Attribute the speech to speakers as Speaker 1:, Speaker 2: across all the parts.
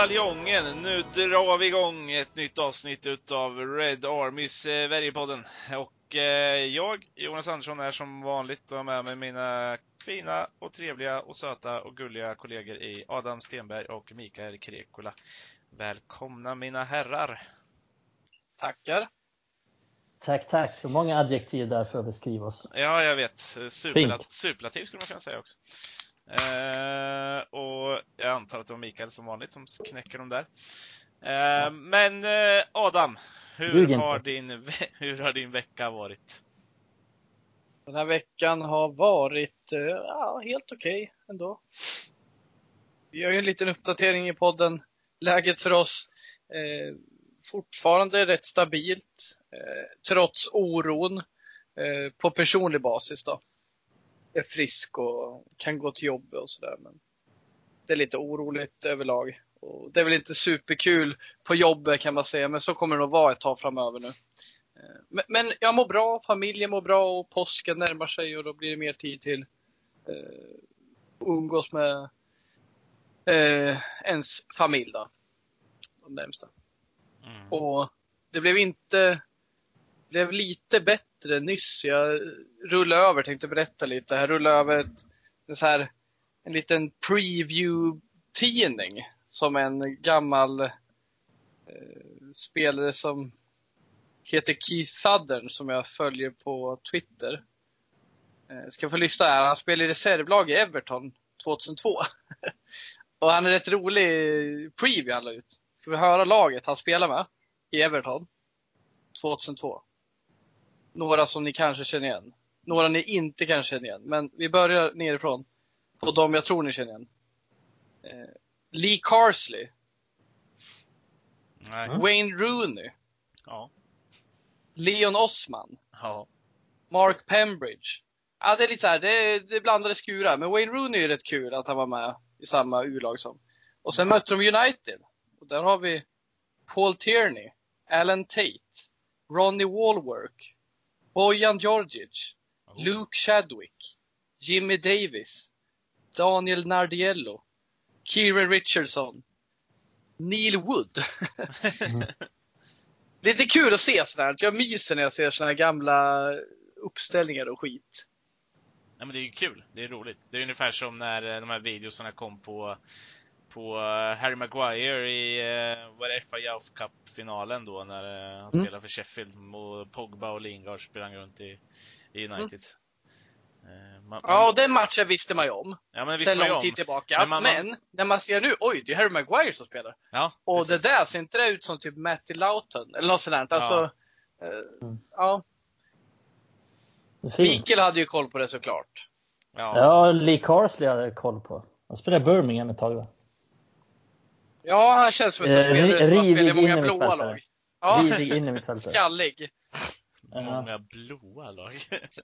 Speaker 1: Medaljongen! Nu drar vi igång ett nytt avsnitt utav Red Army Sverigepodden. Och eh, jag, Jonas Andersson, är som vanligt och med mig mina fina och trevliga och söta och gulliga kollegor i Adam Stenberg och Mikael Krekula. Välkomna mina herrar!
Speaker 2: Tackar!
Speaker 3: Tack, tack. Så många adjektiv där för att beskriva oss.
Speaker 1: Ja, jag vet. Superlat superlativ skulle man kunna säga också. Eh, och jag antar att det var Mikael som vanligt som knäcker dem där. Eh, men eh, Adam, hur har, din, hur har din vecka varit?
Speaker 2: Den här veckan har varit eh, ja, helt okej okay ändå. Vi gör ju en liten uppdatering i podden. Läget för oss eh, fortfarande rätt stabilt eh, trots oron eh, på personlig basis. Då är frisk och kan gå till jobbet och sådär. Men det är lite oroligt överlag. Och det är väl inte superkul på jobbet kan man säga, men så kommer det nog vara ett tag framöver nu. Eh, men, jag mår bra, familjen mår bra och påsken närmar sig och då blir det mer tid till eh, umgås med eh, ens familj då. De närmsta. Mm. Och det blev inte blev lite bättre nyss. Jag rullade över, tänkte berätta lite. Jag rullade över ett, en, så här, en liten preview-tidning som en gammal eh, spelare som heter Keith Southern som jag följer på Twitter. Eh, ska få lyssna här. Han spelar i reservlag i Everton 2002. och han är rätt rolig preview han la ut. Ska vi höra laget han spelar med i Everton 2002 några som ni kanske känner igen. Några ni inte kanske känner igen. Men vi börjar nerifrån. På de jag tror ni känner igen. Eh, Lee Carsley. Nej. Wayne Rooney.
Speaker 1: Ja.
Speaker 2: Leon Osman.
Speaker 1: Ja.
Speaker 2: Mark Pembridge. Ja, det är lite så här, det det blandade skurar. Men Wayne Rooney är rätt kul att han var med i samma U-lag som. Och sen mötte de United. Och där har vi Paul Tierney, Alan Tate, Ronnie Wallwork, Bojan Djordjic, oh. Luke Chadwick, Jimmy Davis, Daniel Nardiello, Kieran Richardson, Neil Wood. Lite kul att se sådär. Jag myser när jag ser sådana här gamla uppställningar och skit.
Speaker 1: Ja, men det är ju kul. Det är roligt. Det är ungefär som när eh, de här videorna kom på på eh, Harry Maguire i uh, var det FA Youth Cup-finalen då när uh, han mm. spelade för Sheffield och Pogba och Lingard sprang runt i, i United.
Speaker 2: Mm. Uh, man, ja, och den matchen visste man ju om.
Speaker 1: Ja, men
Speaker 2: sen lång tid tillbaka. Men, man, men, när man ser nu, oj, det är Harry Maguire som spelar.
Speaker 1: Ja,
Speaker 2: och precis. det där ser inte det ut som typ Matty Loughton eller något sånt där. Alltså, ja. Uh, ja. Mikael hade ju koll på det såklart.
Speaker 3: Ja, ja Lee Carsley hade koll på. Han spelade Birmingham ett tag va?
Speaker 2: Ja, han känns som en eh, spelare som har spelat i många blåa lag.
Speaker 3: Ja. Rivig innermittfältare.
Speaker 2: Skallig.
Speaker 1: Många blåa lag.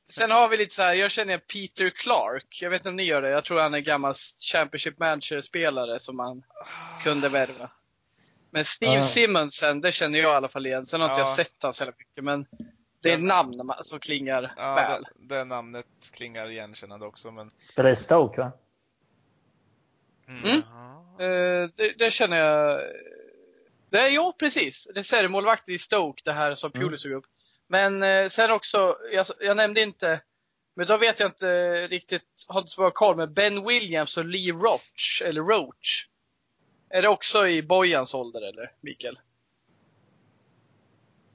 Speaker 2: Sen har vi lite så här, jag känner Peter Clark. Jag vet inte om ni gör det. Jag tror han är gammal Championship Manager-spelare som man kunde värva. Men Steve ah. Simonsen, det känner jag i alla fall igen. Sen har inte jag sett honom så mycket, men det är namn som klingar ja, väl.
Speaker 1: Det, det namnet klingar igenkännande också. Men...
Speaker 3: Spelar i Stoke va?
Speaker 2: Mm. mm. Eh, det, det, känner jag. Det är ja, precis. Reservmålvakt i Stoke, det här som Pulis mm. upp. Men eh, sen också, jag, jag, nämnde inte, men då vet jag inte riktigt, har inte så bra koll, men Ben Williams och Lee Roach, eller Roach. Är det också i Bojans ålder eller, Mikael?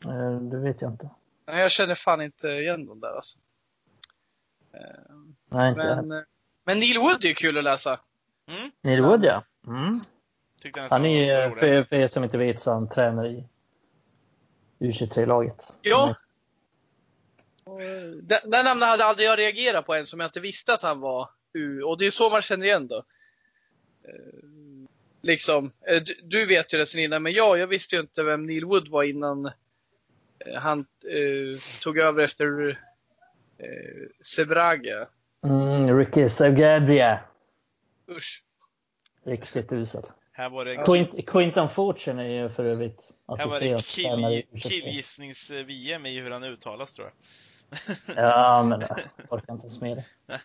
Speaker 3: Eh, det vet jag inte.
Speaker 2: Jag känner fan inte igen dem där alltså.
Speaker 3: Nej, inte
Speaker 2: men, men Neil Wood är kul att läsa.
Speaker 3: Mm. Neil Wood ja. Mm. Han är, för, för er som inte vet, så han tränar i U23-laget.
Speaker 2: Ja. Den, den namnet hade aldrig jag reagerat på än som jag inte visste att han var U. Och det är så man känner igen då. Eh, liksom, eh, du, du vet ju det sen innan, men jag, jag visste ju inte vem Neil Wood var innan eh, han eh, tog över efter eh, Sebraga.
Speaker 3: Mm, Ricky Sagabria.
Speaker 2: Usch.
Speaker 3: Riktigt usel.
Speaker 1: Här var det
Speaker 3: Quint, Quinton Fortune är ju för övrigt
Speaker 1: Här var det kill, killgissnings-VM i hur han uttalas tror jag.
Speaker 3: Ja, men jag orkar inte ens med det.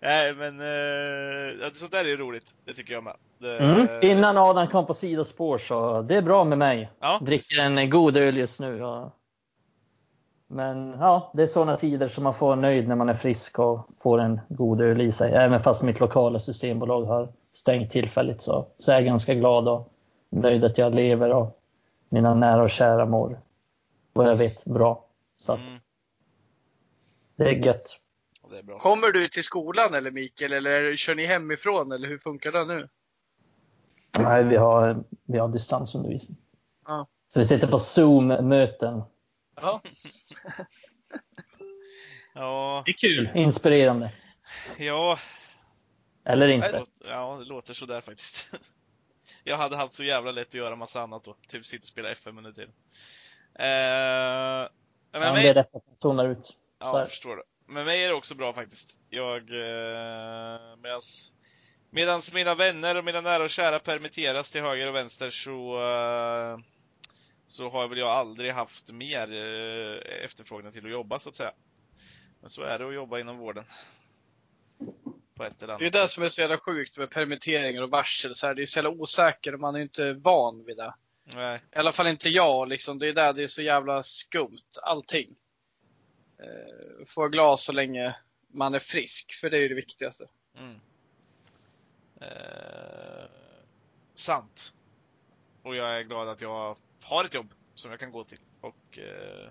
Speaker 1: Nej, men eh, sånt där är roligt. Det tycker jag med. Det,
Speaker 3: mm. Innan Adam kom på sidospår så det är bra med mig. Ja. Dricker en god öl just nu. Och... Men ja, det är sådana tider som man får nöjd när man är frisk och får en god öl i sig. Även fast mitt lokala systembolag har stängt tillfälligt så, så är jag ganska glad och nöjd att jag lever och mina nära och kära mår vad jag vet bra. Så mm. det är gött.
Speaker 2: Det är Kommer du till skolan eller Mikael eller kör ni hemifrån eller hur funkar det nu?
Speaker 3: Nej, vi har, vi har distansundervisning. Ja. Så vi sitter på Zoom-möten. Ja.
Speaker 1: ja.
Speaker 3: Det är kul. Inspirerande.
Speaker 1: Ja.
Speaker 3: Eller inte.
Speaker 1: Ja, det låter sådär faktiskt. Jag hade haft så jävla lätt att göra massa annat då. Typ sitta och spela FM under tiden. Eh,
Speaker 3: men ja, mig... det är rätt att zonar ut.
Speaker 1: Ja, jag förstår det. Med mig är det också bra faktiskt. Jag, eh, medans, medans mina vänner och mina nära och kära permitteras till höger och vänster så, eh, så har väl jag aldrig haft mer eh, efterfrågan till att jobba så att säga. Men så är det att jobba inom vården.
Speaker 2: På ett eller annat det är det som är så jävla sjukt med permitteringar och varsel. Så här, det är så jävla osäkert och man är inte van vid det. Nej. I alla fall inte jag. Liksom. Det är där det är så jävla skumt, allting. Eh, få glas så länge man är frisk, för det är ju det viktigaste. Mm.
Speaker 1: Eh, sant. Och jag är glad att jag har ett jobb som jag kan gå till. Och eh,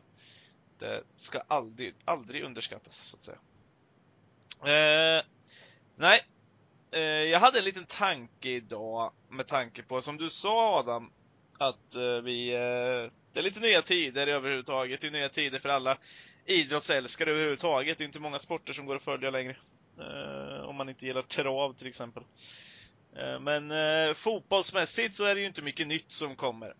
Speaker 1: det ska aldrig, aldrig underskattas, så att säga. Eh, nej, eh, jag hade en liten tanke idag med tanke på, som du sa Adam, att eh, vi, eh, det är lite nya tider överhuvudtaget. Det är nya tider för alla idrottsälskare överhuvudtaget. Det är inte många sporter som går att följa längre. Eh, om man inte gillar trav till exempel. Eh, men eh, fotbollsmässigt så är det ju inte mycket nytt som kommer.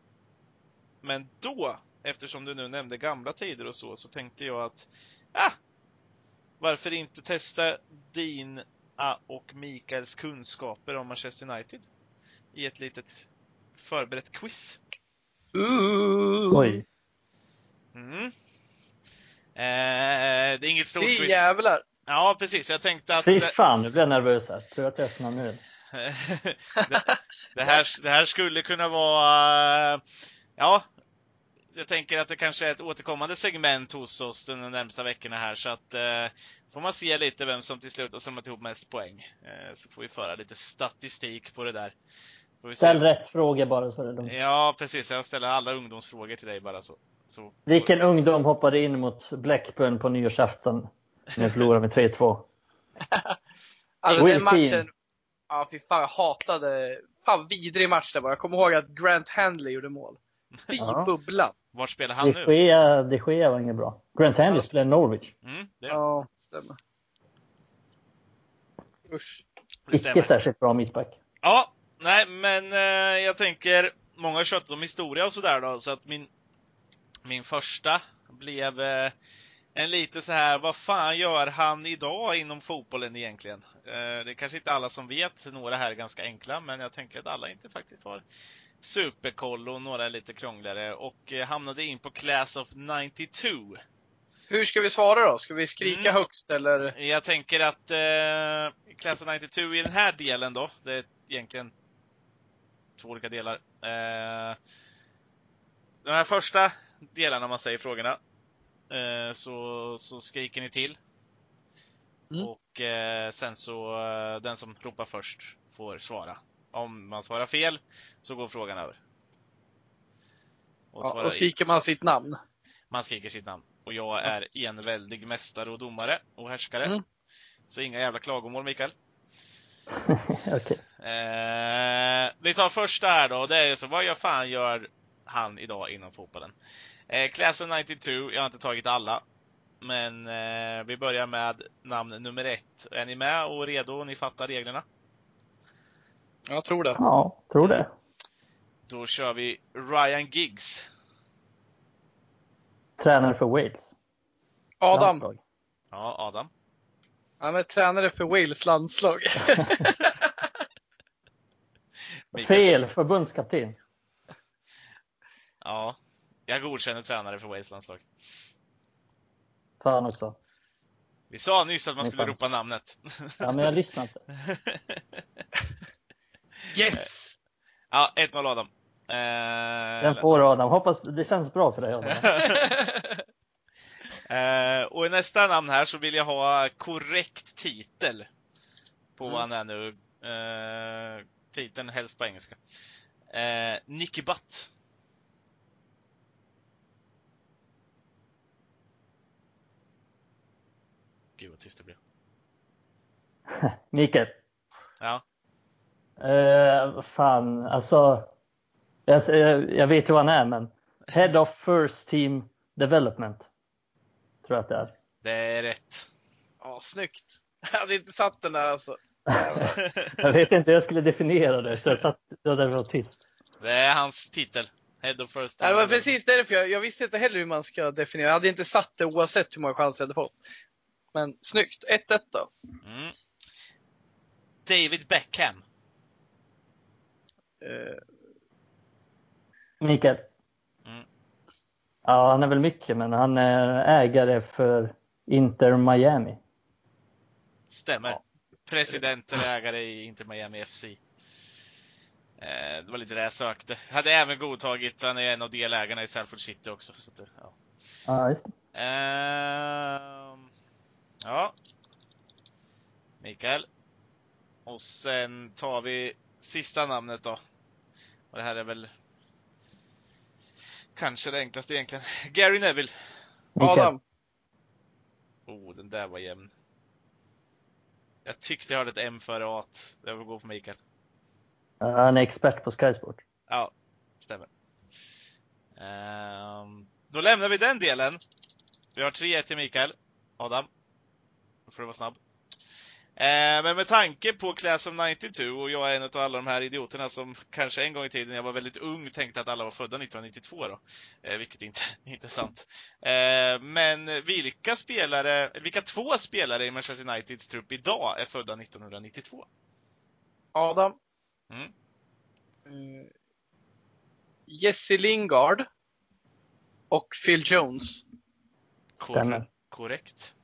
Speaker 1: Men då, eftersom du nu nämnde gamla tider och så, så tänkte jag att, ah, varför inte testa dina och Mikaels kunskaper om Manchester United i ett litet förberett quiz.
Speaker 3: Uh. Oj.
Speaker 1: Mm. Eh, det är inget stort quiz.
Speaker 2: jävlar!
Speaker 1: Ja, precis. Jag tänkte att...
Speaker 3: Fy fan, nu blir jag nervös här. Tror att jag öppnar nu.
Speaker 1: det, det, här, det här skulle kunna vara... Ja, jag tänker att det kanske är ett återkommande segment hos oss de närmsta veckorna här, så att eh, får man se lite vem som till slut har samlat ihop mest poäng. Eh, så får vi föra lite statistik på det där.
Speaker 3: Ställ rätt fråga bara så är det lugnt.
Speaker 1: Ja, precis. Jag ställer alla ungdomsfrågor till dig bara så. så.
Speaker 3: Vilken ungdom hoppade in mot Blackburn på nyårsafton när vi förlorade med 3-2?
Speaker 2: alltså den matchen, ja fy fan jag hatade, fan vidrig match det var. Jag kommer ihåg att Grant Handley gjorde mål. Fy ja. bubblan.
Speaker 1: Var spelar han
Speaker 3: nu? De Gea var inget bra. Grant Handley ja. spelar Norwich.
Speaker 2: Mm, det ja, stämmer.
Speaker 3: Usch. Icke särskilt bra mittback.
Speaker 1: Ja, nej, men eh, jag tänker, många har kört om historia och sådär då, så att min, min första blev eh, en lite så här, vad fan gör han idag inom fotbollen egentligen? Eh, det är kanske inte alla som vet, några här är ganska enkla, men jag tänker att alla inte faktiskt har superkoll och några lite krångligare och eh, hamnade in på Class of 92.
Speaker 2: Hur ska vi svara då? Ska vi skrika mm. högst eller?
Speaker 1: Jag tänker att eh, Class of 92 i den här delen då, det är egentligen två olika delar. Eh, de här första delarna, man säger frågorna, eh, så, så skriker ni till. Mm. Och eh, sen så, eh, den som ropar först får svara. Om man svarar fel så går frågan över.
Speaker 2: Och, ja, och skriker man sitt namn?
Speaker 1: Man skriker sitt namn. Och jag är enväldig mästare och domare och härskare. Mm. Så inga jävla klagomål Mikael.
Speaker 3: okay.
Speaker 1: eh, vi tar första här då. Det är så, vad gör fan gör han idag inom fotbollen? Eh, Class of 92, jag har inte tagit alla. Men eh, vi börjar med namn nummer ett. Är ni med och redo? Ni fattar reglerna?
Speaker 2: Jag tror det.
Speaker 3: Ja, tror det.
Speaker 1: Då kör vi Ryan Giggs.
Speaker 3: Tränare för Wales.
Speaker 2: Adam. Landslag.
Speaker 1: Ja, Adam.
Speaker 2: Han är tränare för Wales landslag.
Speaker 3: Fel, förbundskapten.
Speaker 1: Ja, jag godkänner tränare för Wales landslag.
Speaker 3: Fan också.
Speaker 1: Vi sa nyss att man skulle ropa namnet.
Speaker 3: Ja, men jag lyssnar inte.
Speaker 2: yes!
Speaker 1: Ja, 1-0 Adam.
Speaker 3: Eh, Den får Adam. Hoppas det känns bra för dig Adam.
Speaker 1: eh, och i nästa namn här så vill jag ha korrekt titel på mm. vad han är nu. Eh, titeln helst på engelska. Eh, Nicky Butt. Gud vad tyst det blev.
Speaker 3: Mikael.
Speaker 1: Ja.
Speaker 3: Uh, fan, alltså. Jag, jag vet hur han är, men Head of First Team Development. Tror jag att det är.
Speaker 1: Det är rätt.
Speaker 2: Ja, snyggt. Jag hade inte satt den där alltså.
Speaker 3: jag vet inte hur jag skulle definiera det, så jag satt där det var tyst.
Speaker 1: Det är hans titel. Head of First Team.
Speaker 2: Det var precis därför jag, jag visste inte heller hur man ska definiera. Jag hade inte satt det oavsett hur många chanser jag hade fått. Men snyggt. 1-1 då. Mm.
Speaker 1: David Beckham.
Speaker 3: Uh. Mikael. Mm. Ja, han är väl mycket, men han är ägare för Inter Miami.
Speaker 1: Stämmer. Ja. President eller ägare i Inter Miami FC. Eh, det var lite det jag sökte. Hade även godtagit, han är en av delägarna i Salford City också. Så det, ja.
Speaker 3: ja, just det.
Speaker 1: Eh, Ja. Mikael. Och sen tar vi sista namnet då. Och det här är väl kanske det enklaste egentligen. Gary Neville.
Speaker 2: Adam.
Speaker 1: Oh, den där var jämn. Jag tyckte jag hörde ett M före A. Jag vill gå på Mikael.
Speaker 3: Han är expert på Skysport.
Speaker 1: Ja, stämmer. Um, då lämnar vi den delen. Vi har 3-1 till Mikael. Adam för att vara snabb. Eh, men med tanke på Class of 92 och jag är en av alla de här idioterna som kanske en gång i tiden när jag var väldigt ung tänkte att alla var födda 1992 då. Eh, vilket inte, inte är sant. Eh, men vilka spelare, vilka två spelare i Manchester Uniteds trupp idag är födda 1992?
Speaker 2: Adam. Mm. Uh, Jesse Lingard. Och Phil Jones.
Speaker 3: Stämmer.
Speaker 1: Korrekt.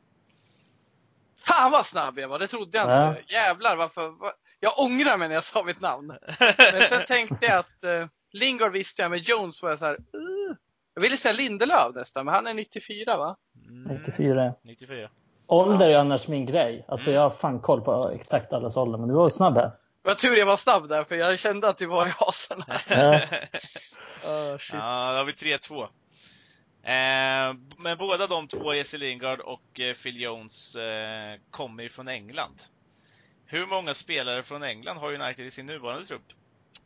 Speaker 2: Fan vad snabb jag var, det trodde jag ja. inte. Jävlar varför. Jag ångrar mig när jag sa mitt namn. Men sen tänkte jag att uh, Lingard visste jag, men Jones var jag så här, uh. Jag ville säga Lindelöf nästan, men han är 94 va?
Speaker 3: Mm. 94.
Speaker 1: 94.
Speaker 3: Ålder är annars min grej. Alltså jag har fan koll på exakt allas ålder, men du var snabb här.
Speaker 2: Vad tur jag var snabb där, för jag kände att du var i hasorna. Ja.
Speaker 1: oh, shit. Ja, då har vi 3-2. Eh, men båda de två, Jesse Lingard och eh, Phil Jones, eh, kommer ju från England. Hur många spelare från England har United i sin nuvarande trupp?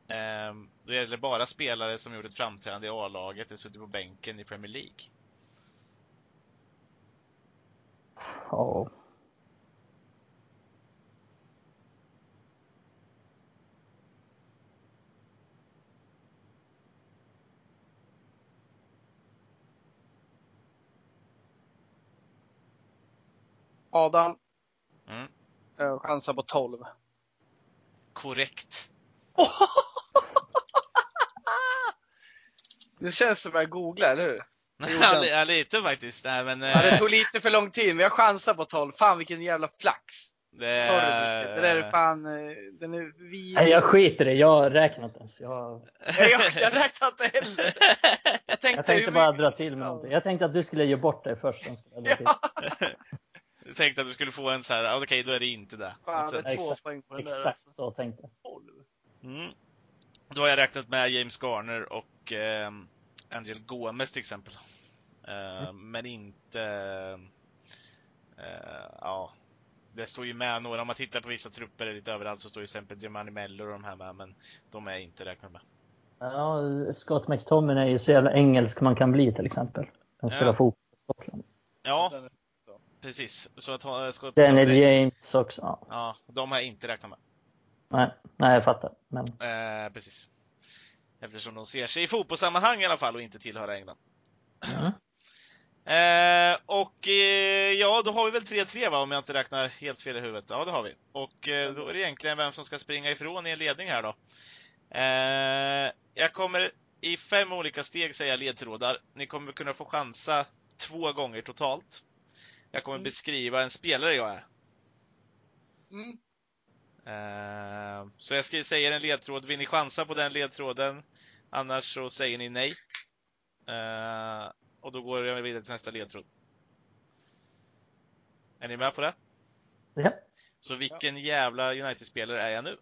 Speaker 1: Eh, då gäller det bara spelare som gjort ett framträdande i A-laget eller suttit på bänken i Premier League.
Speaker 3: Ja.
Speaker 2: Adam. Mm. chansar på 12.
Speaker 1: Korrekt.
Speaker 2: det känns som att jag googlar, eller hur?
Speaker 1: ja, lite faktiskt. Nej, men,
Speaker 2: ja, det tog lite för lång tid, men jag chansar på 12. Fan vilken jävla flax. Det... Sorry. Det där är fan, eh, den är
Speaker 3: vid... Nej, jag skiter i det. Jag räknar inte ens. Jag,
Speaker 2: jag, jag räknar inte heller.
Speaker 3: Jag tänkte, jag tänkte bara dra till med någonting. Jag tänkte att du skulle ge bort det först. Ja.
Speaker 1: Jag tänkte att du skulle få en så här, okej okay, då är det inte det.
Speaker 2: Fan, det är två poäng på den
Speaker 3: där. Exakt alltså. så tänkte jag.
Speaker 1: Mm. Då har jag räknat med James Garner och eh, Angel Gomes till exempel. Eh, mm. Men inte... Eh, ja, det står ju med några, om man tittar på vissa trupper lite överallt så står ju till exempel Giovanni Mello och de här med, men de är inte räknade med.
Speaker 3: Ja, Scott McTominay är ju så jävla engelsk man kan bli till exempel. Han spelar ja. fotboll i Skottland.
Speaker 1: Ja, Precis. Så att ha,
Speaker 3: ska Daniel det, James också.
Speaker 1: Ja. ja, de har jag inte räknat med.
Speaker 3: Nej, nej jag fattar. Men...
Speaker 1: Eh, precis. Eftersom de ser sig i fotbollssammanhang i alla fall och inte tillhör England. Mm. Eh, och eh, ja, då har vi väl 3-3 va, om jag inte räknar helt fel i huvudet. Ja, det har vi. Och eh, då är det egentligen vem som ska springa ifrån i en ledning här då. Eh, jag kommer i fem olika steg säga ledtrådar. Ni kommer kunna få chansa två gånger totalt. Jag kommer mm. beskriva en spelare jag är.
Speaker 2: Mm.
Speaker 1: Uh, så jag ska säga en ledtråd. Vill ni chansa på den ledtråden? Annars så säger ni nej. Uh, och då går jag vidare till nästa ledtråd. Är ni med på det?
Speaker 3: Ja.
Speaker 1: Så vilken jävla United-spelare är jag nu?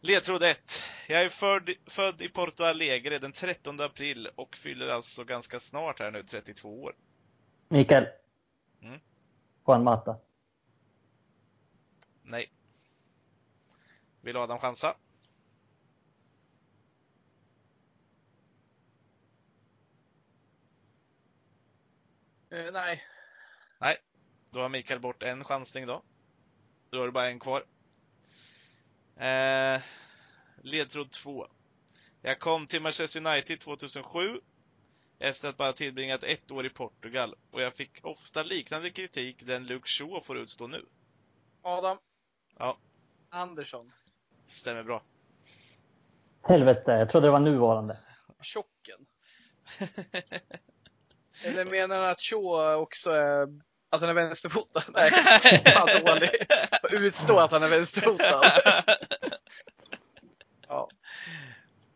Speaker 1: Ledtråd 1. Jag är född, född i Porto Alegre den 13 april och fyller alltså ganska snart här nu 32 år.
Speaker 3: Mikael. Mm? Juan Mata.
Speaker 1: Nej. Vill Adam chansa?
Speaker 2: Eh, nej.
Speaker 1: Nej. Då har Mikael bort en chansning då. Då har du bara en kvar. Eh, ledtråd 2. Jag kom till Manchester United 2007 efter att bara tillbringat ett år i Portugal och jag fick ofta liknande kritik den Luke Shaw får utstå nu.
Speaker 2: Adam.
Speaker 1: Ja.
Speaker 2: Andersson.
Speaker 1: Stämmer bra.
Speaker 3: Helvete, jag trodde det var nuvarande.
Speaker 2: Tjocken. Eller menar du att Shaw också är att han är vänsterfotad? Nej, fan dålig. Utstå att han är vänsterfotad.
Speaker 1: ja.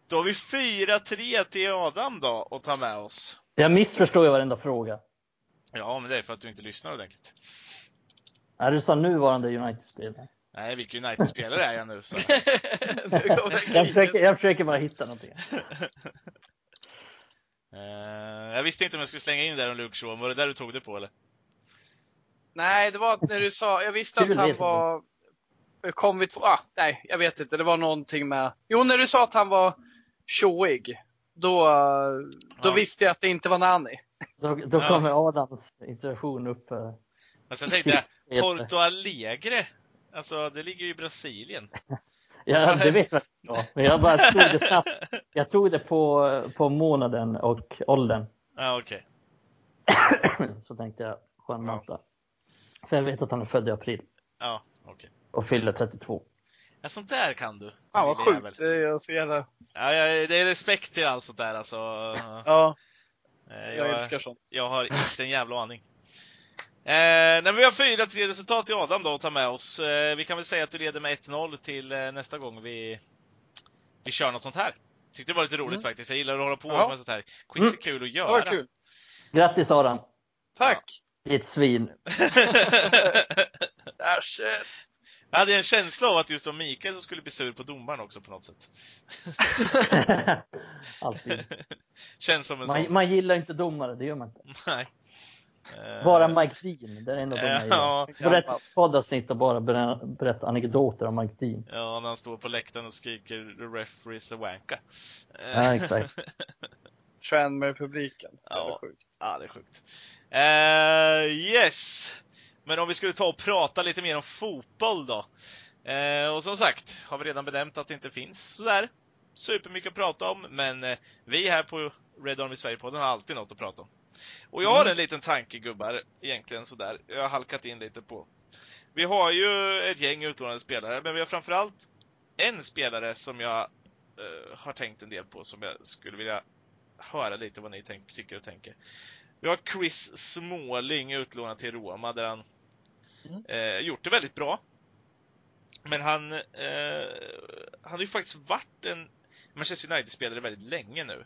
Speaker 1: Då har vi 4-3 till Adam då att ta med oss.
Speaker 3: Jag missförstår ju varenda fråga.
Speaker 1: Ja, men det är för att du inte lyssnar ordentligt.
Speaker 3: Nej, du sa nuvarande United-spelare.
Speaker 1: Nej, vilken United-spelare är jag nu? Så.
Speaker 3: jag, försöker, jag försöker bara hitta någonting.
Speaker 1: Uh, jag visste inte om jag skulle slänga in där om Luke Shaw. Var det där du tog det på eller?
Speaker 2: Nej, det var när du sa, jag visste att han var, kom vi två, ah, nej, jag vet inte, det var någonting med, jo när du sa att han var showig, då, då ja. visste jag att det inte var Nani.
Speaker 3: Då, då ja. kommer Adams introduktion upp.
Speaker 1: Eh, Men sen tänkte jag, Porto Alegre, alltså det ligger ju i Brasilien.
Speaker 3: Ja, det vet jag. Ja, men jag bara tog det snabbt. Jag tog det på, på månaden och åldern.
Speaker 1: Ja, okej.
Speaker 3: Okay. Så tänkte jag, skön ja. För jag vet att han är född i april.
Speaker 1: Ja, okej. Okay.
Speaker 3: Och fyller 32.
Speaker 1: Ja, sånt där kan du.
Speaker 2: Fan vad sjukt. Det är så jävla...
Speaker 1: Ja, det är respekt till allt sånt där alltså.
Speaker 2: Ja. Jag, jag älskar sånt.
Speaker 1: Jag har inte en jävla aning. Eh, när vi har fyra tre resultat till Adam då att ta med oss. Eh, vi kan väl säga att du leder med 1-0 till eh, nästa gång vi, vi kör något sånt här. Tyckte det var lite roligt mm. faktiskt. Jag gillar att hålla på ja. med sånt här. Quiz är mm. kul att göra. Det kul.
Speaker 3: Grattis Adam!
Speaker 2: Tack!
Speaker 3: Ditt svin.
Speaker 2: ah, shit.
Speaker 1: Jag hade en känsla av att just var Mikael som skulle bli sur på domaren också på något sätt.
Speaker 3: Alltid.
Speaker 1: Känns som en
Speaker 3: man,
Speaker 1: sån.
Speaker 3: man gillar inte domare, det gör man inte.
Speaker 1: Nej.
Speaker 3: Bara Mike Dean, det är en av de jag gillar. Berätta poddavsnitt och bara berätta anekdoter om Mike Dean.
Speaker 1: Ja, när han står på läktaren och skriker “The referees a wanka”.
Speaker 3: Ja, exakt.
Speaker 2: Trend med publiken.
Speaker 1: Det ja. sjukt. Ja, det är sjukt. Uh, yes! Men om vi skulle ta och prata lite mer om fotboll då. Uh, och som sagt, har vi redan benämnt att det inte finns sådär supermycket att prata om, men uh, vi här på Red Army Sverige-podden har alltid något att prata om. Och jag har mm. en liten tanke gubbar, egentligen sådär, jag har halkat in lite på. Vi har ju ett gäng utlånade spelare, men vi har framförallt en spelare som jag har tänkt en del på, som jag skulle vilja höra lite vad ni tänk, tycker och tänker. Vi har Chris Småling utlånad till Roma där han mm. eh, gjort det väldigt bra. Men han, eh, han har ju faktiskt varit en Manchester United-spelare väldigt länge nu.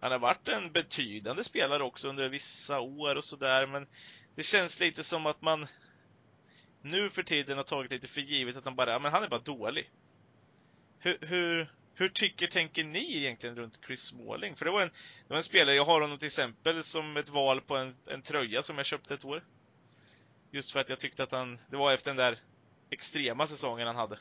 Speaker 1: Han har varit en betydande spelare också under vissa år och sådär, men det känns lite som att man nu för tiden har tagit lite för givet att han bara, men han är bara dålig. Hur, hur, hur tycker, tänker ni egentligen runt Chris Smalling? För det var en, det var en spelare, jag har honom till exempel som ett val på en, en tröja som jag köpte ett år. Just för att jag tyckte att han, det var efter den där extrema säsongen han hade.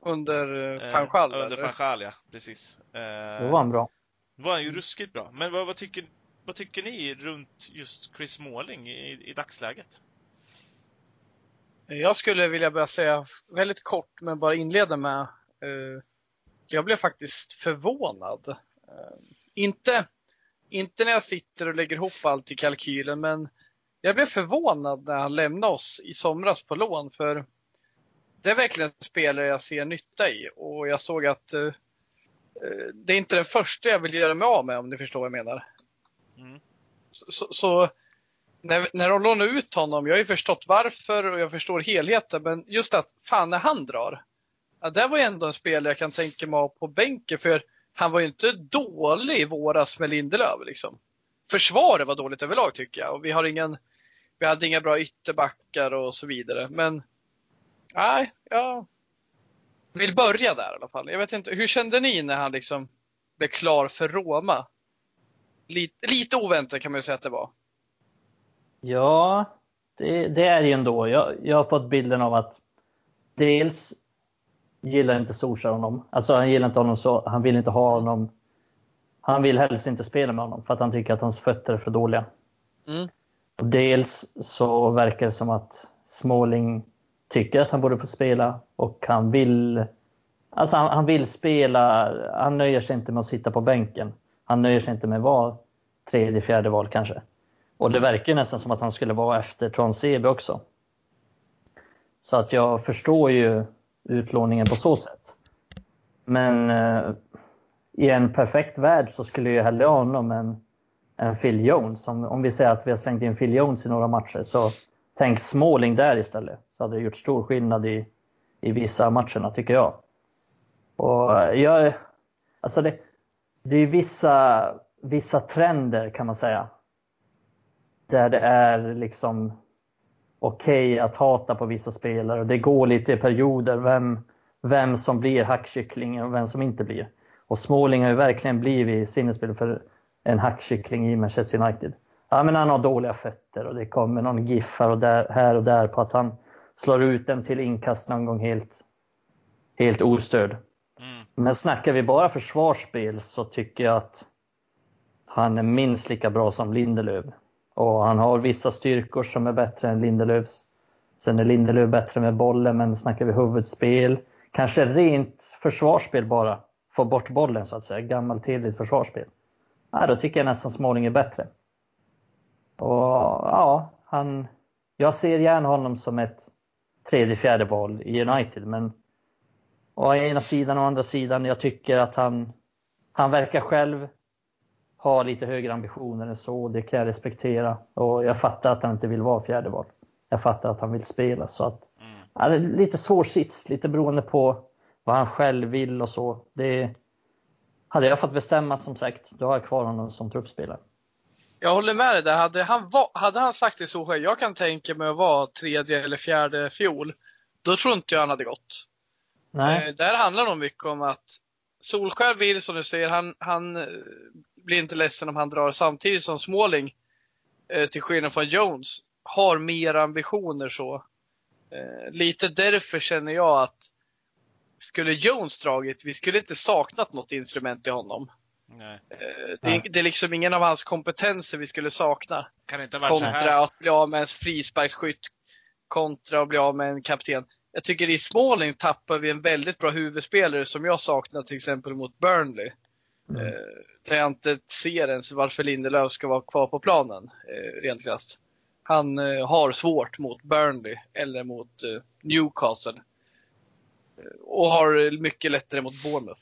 Speaker 2: Under eh, Fanchal?
Speaker 1: Eh, under Fanchal, ja. Precis.
Speaker 3: Eh, Då var han bra.
Speaker 1: Då var han ju ruskigt bra. Men vad, vad, tycker, vad tycker ni runt just Chris Smalling i, i dagsläget?
Speaker 2: Jag skulle vilja börja säga väldigt kort, men bara inleda med eh, jag blev faktiskt förvånad. Eh, inte, inte när jag sitter och lägger ihop allt i kalkylen, men jag blev förvånad när han lämnade oss i somras på lån. För det är verkligen en spelare jag ser nytta i och jag såg att uh, det är inte den första jag vill göra mig av med om ni förstår vad jag menar. Mm. Så, så, när, när de lånar ut honom, jag har ju förstått varför och jag förstår helheten, men just att fan när han drar. Ja, det var ju ändå en spelare jag kan tänka mig ha på bänken för han var ju inte dålig i våras med Lindelöf liksom. Försvaret var dåligt överlag tycker jag och vi har ingen, vi hade inga bra ytterbackar och så vidare. Men nej, jag vill börja där i alla fall. Jag vet inte, hur kände ni när han liksom blev klar för Roma? Lite, lite oväntat kan man ju säga att det var.
Speaker 3: Ja, det, det är ju ändå. Jag, jag har fått bilden av att dels gillar inte Solskjaer honom. Alltså han gillar inte honom så, han vill inte ha honom. Han vill helst inte spela med honom för att han tycker att hans fötter är för dåliga.
Speaker 2: Mm.
Speaker 3: Dels så verkar det som att Småling tycker att han borde få spela och han vill Alltså han, han, vill spela, han nöjer sig inte med att sitta på bänken. Han nöjer sig inte med att vara tredje, fjärde val kanske. Och det verkar nästan som att han skulle vara efter Tron Sebe också. Så att jag förstår ju utlåningen på så sätt. Men eh, i en perfekt värld så skulle jag hellre ha honom än, än Phil Jones. Om, om vi säger att vi har slängt in Phil Jones i några matcher så tänk Småling där istället. Så hade det gjort stor skillnad i, i vissa matcherna tycker jag. Och jag alltså det, det är vissa, vissa trender kan man säga. Där det är liksom okej okay att hata på vissa spelare. Det går lite i perioder vem, vem som blir hackkyckling och vem som inte blir. Och Småling har ju verkligen blivit sinnesspel för en hackkyckling i Manchester United. Ja, men han har dåliga fötter och det kommer någon GIF här och där, här och där på att han slår ut den till inkast någon gång helt, helt ostörd. Mm. Men snackar vi bara försvarsspel så tycker jag att han är minst lika bra som Lindelöf. Och han har vissa styrkor som är bättre än Lindelöfs. Sen är Lindelöf bättre med bollen, men snackar vi huvudspel, kanske rent försvarsspel bara, få bort bollen så att säga, gammalt tydligt försvarsspel. Ja, då tycker jag nästan Småling är bättre. Och ja, han, jag ser gärna honom som ett tredje, fjärde val i United, men å ena sidan och å andra sidan, jag tycker att han, han verkar själv ha lite högre ambitioner än så. Det kan jag respektera. Och jag fattar att han inte vill vara fjärde val. Jag fattar att han vill spela. Så att, mm. ja, lite svår sits, lite beroende på vad han själv vill och så. Det, hade jag fått bestämma som sagt, då har jag kvar honom som truppspelare.
Speaker 2: Jag håller med dig där. Hade han, hade han sagt till Solskjaer, jag kan tänka mig att vara tredje eller fjärde fjol, då tror inte jag han hade gått.
Speaker 3: Nej.
Speaker 2: Eh, där handlar det nog mycket om att Solskjaer vill, som du säger, han, han eh, blir inte ledsen om han drar samtidigt som Småling, eh, till skillnad från Jones, har mer ambitioner så. Eh, lite därför känner jag att skulle Jones dragit, vi skulle inte saknat något instrument i honom.
Speaker 1: Nej.
Speaker 2: Eh, det, det, är liksom ingen av hans kompetenser vi skulle sakna.
Speaker 1: Kan inte vara
Speaker 2: kontra att bli av med en frisparksskytt, kontra att bli av med en kapten. Jag tycker i Småling tappar vi en väldigt bra huvudspelare som jag saknar till exempel mot Burnley. Mm. Eh, där jag inte ser ens varför Lindelöf ska vara kvar på planen, eh, rent krasst. Han eh, har svårt mot Burnley eller mot Newcastle. Och har mycket lättare mot Bournemouth.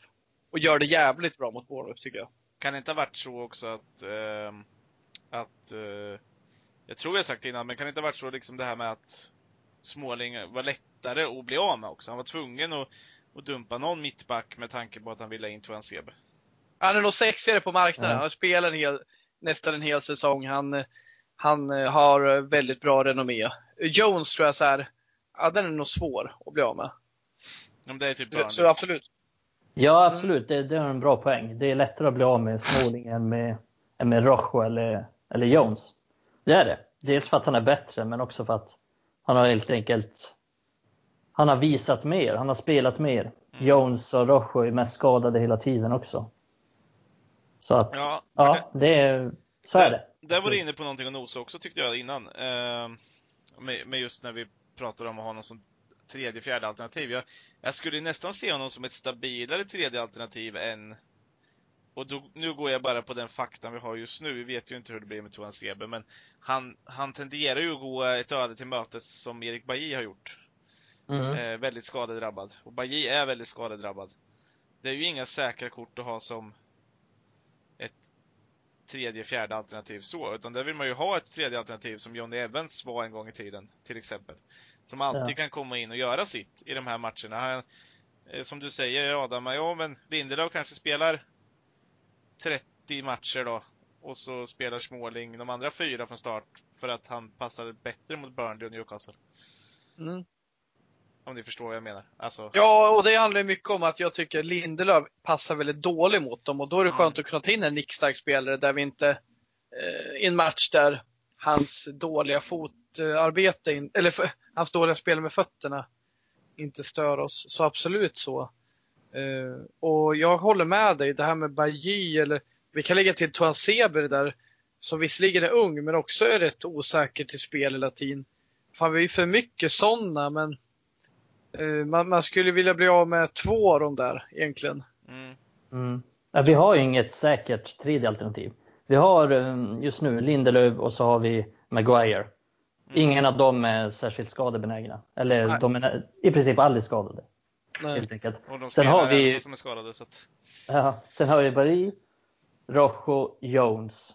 Speaker 2: Och gör det jävligt bra mot Bournemouth tycker jag.
Speaker 1: Kan det inte ha varit så också att, eh, att eh, jag tror jag sagt det innan, men kan det inte ha varit så liksom det här med att Småling var lättare att bli av med också? Han var tvungen att, att dumpa någon mittback med tanke på att han ville ha in Tuan Sebe.
Speaker 2: Han är nog sexigare på marknaden. Ja. Han spelar en hel, nästan en hel säsong. Han, han har väldigt bra renommé. Jones tror jag så här, ja den är nog svår att bli av med.
Speaker 1: Ja, det är typ så,
Speaker 2: så absolut.
Speaker 3: Ja, absolut. Det, det är en bra poäng. Det är lättare att bli av med Småling än med, än med Rojo eller, eller Jones. Det är det. Dels för att han är bättre, men också för att han har helt enkelt han har visat mer, han har spelat mer. Mm. Jones och Rojo är mest skadade hela tiden också. Så att, ja, ja det är, så är det.
Speaker 1: Där var du inne på någonting att nosa också tyckte jag innan. Eh, med, med, just när vi pratade om att ha någon som tredje, fjärde alternativ. Jag, jag skulle nästan se honom som ett stabilare tredje alternativ än och då, nu går jag bara på den faktan vi har just nu. Vi vet ju inte hur det blir med Toan Sebe, men han, han tenderar ju att gå ett öde till mötes som Erik Bailly har gjort. Mm. Eh, väldigt skadedrabbad. Och Bailly är väldigt skadedrabbad. Det är ju inga säkra kort att ha som ett tredje, fjärde alternativ så, utan där vill man ju ha ett tredje alternativ som Johnny Evans var en gång i tiden, till exempel. Som alltid ja. kan komma in och göra sitt i de här matcherna. Han, eh, som du säger Adam, ja men Lindelöf kanske spelar 30 matcher då, och så spelar Småling de andra fyra från start för att han passar bättre mot Burnley och Newcastle. Mm. Om ni förstår vad jag menar. Alltså...
Speaker 2: Ja, och det handlar mycket om att jag tycker Lindelöf passar väldigt dåligt mot dem och då är det skönt mm. att kunna ta in en nickstark spelare där vi inte, eh, i en match där hans dåliga fotarbete, in, eller för, hans dåliga spel med fötterna inte stör oss. Så absolut så. Eh, och jag håller med dig, det här med Bajy eller vi kan lägga till Tuan Seber där, som visserligen är ung men också är rätt osäker till spel hela tiden. Fan, vi är för mycket sådana, men uh, man, man, skulle vilja bli av med två av dem där egentligen. Mm.
Speaker 3: Mm. Ja, vi har ju inget säkert tredje alternativ. Vi har um, just nu Lindelöf och så har vi Maguire. Mm. Ingen av dem är särskilt skadebenägna. Eller Nej. de är i princip aldrig skadade.
Speaker 1: Nej. Helt enkelt. Och de sen har vi som är skadade. Så att...
Speaker 3: ja, sen har vi Barry, Rojo, Jones,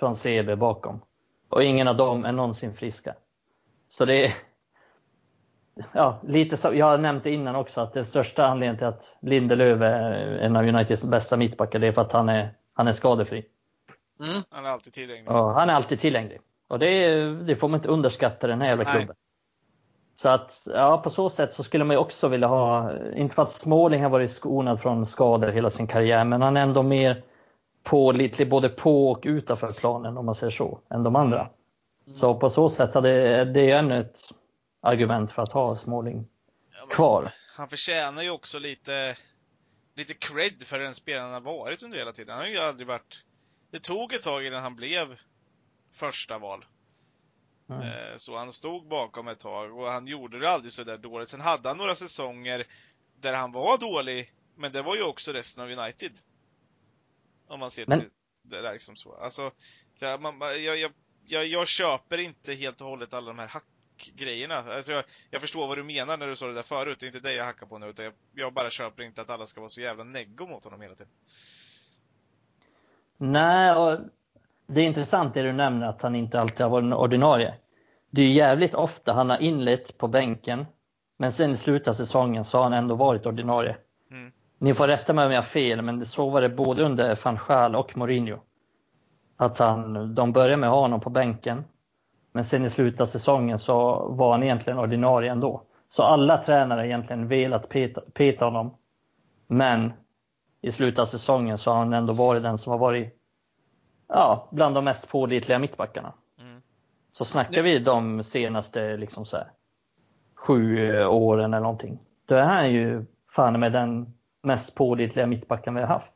Speaker 3: Transebe bakom. Och ingen av dem är någonsin friska. Så det är ja, lite så, jag har nämnt det innan också att den största anledningen till att Lindelöf är en av Uniteds bästa mittbackar det är för att han är, han är skadefri.
Speaker 1: Mm. Han är alltid tillgänglig.
Speaker 3: Ja, han är alltid tillgänglig. Och det, det får man inte underskatta den här jävla klubben. Så att, ja, på så sätt så skulle man ju också vilja ha, inte för att Småling har varit skonad från skador hela sin karriär, men han är ändå mer pålitlig både på och utanför planen om man säger så, än de andra. Mm. Så på så sätt så det, det är ännu ett argument för att ha Småling kvar.
Speaker 1: Han förtjänar ju också lite, lite cred för den spelaren han har varit under hela tiden. Han har ju aldrig varit... Det tog ett tag innan han blev första val. Mm. Så han stod bakom ett tag och han gjorde det aldrig så där dåligt. Sen hade han några säsonger där han var dålig, men det var ju också resten av United. Om man ser men... det där liksom så. Alltså, så jag, man, jag, jag, jag, jag köper inte helt och hållet alla de här hackgrejerna. Alltså jag, jag förstår vad du menar när du sa det där förut. Det är inte det jag hackar på nu, utan jag, jag bara köper inte att alla ska vara så jävla neggo mot honom hela tiden.
Speaker 3: Nej, och det är intressant det du nämner att han inte alltid har varit en ordinarie. Det är jävligt ofta han har inlett på bänken, men sen i slutet av säsongen så har han ändå varit ordinarie. Mm. Ni får rätta mig om jag har fel, men så var det både under van Schaal och Mourinho. Att han, de började med att ha honom på bänken, men sen i slutet av säsongen så var han egentligen ordinarie ändå. Så alla tränare har egentligen velat peta, peta honom. Men i slutet av säsongen så har han ändå varit den som har varit ja, bland de mest pålitliga mittbackarna. Mm. Så snackar vi de senaste liksom så här, sju åren eller någonting. Då är han ju fan med den mest pålitliga mittbacken vi har haft.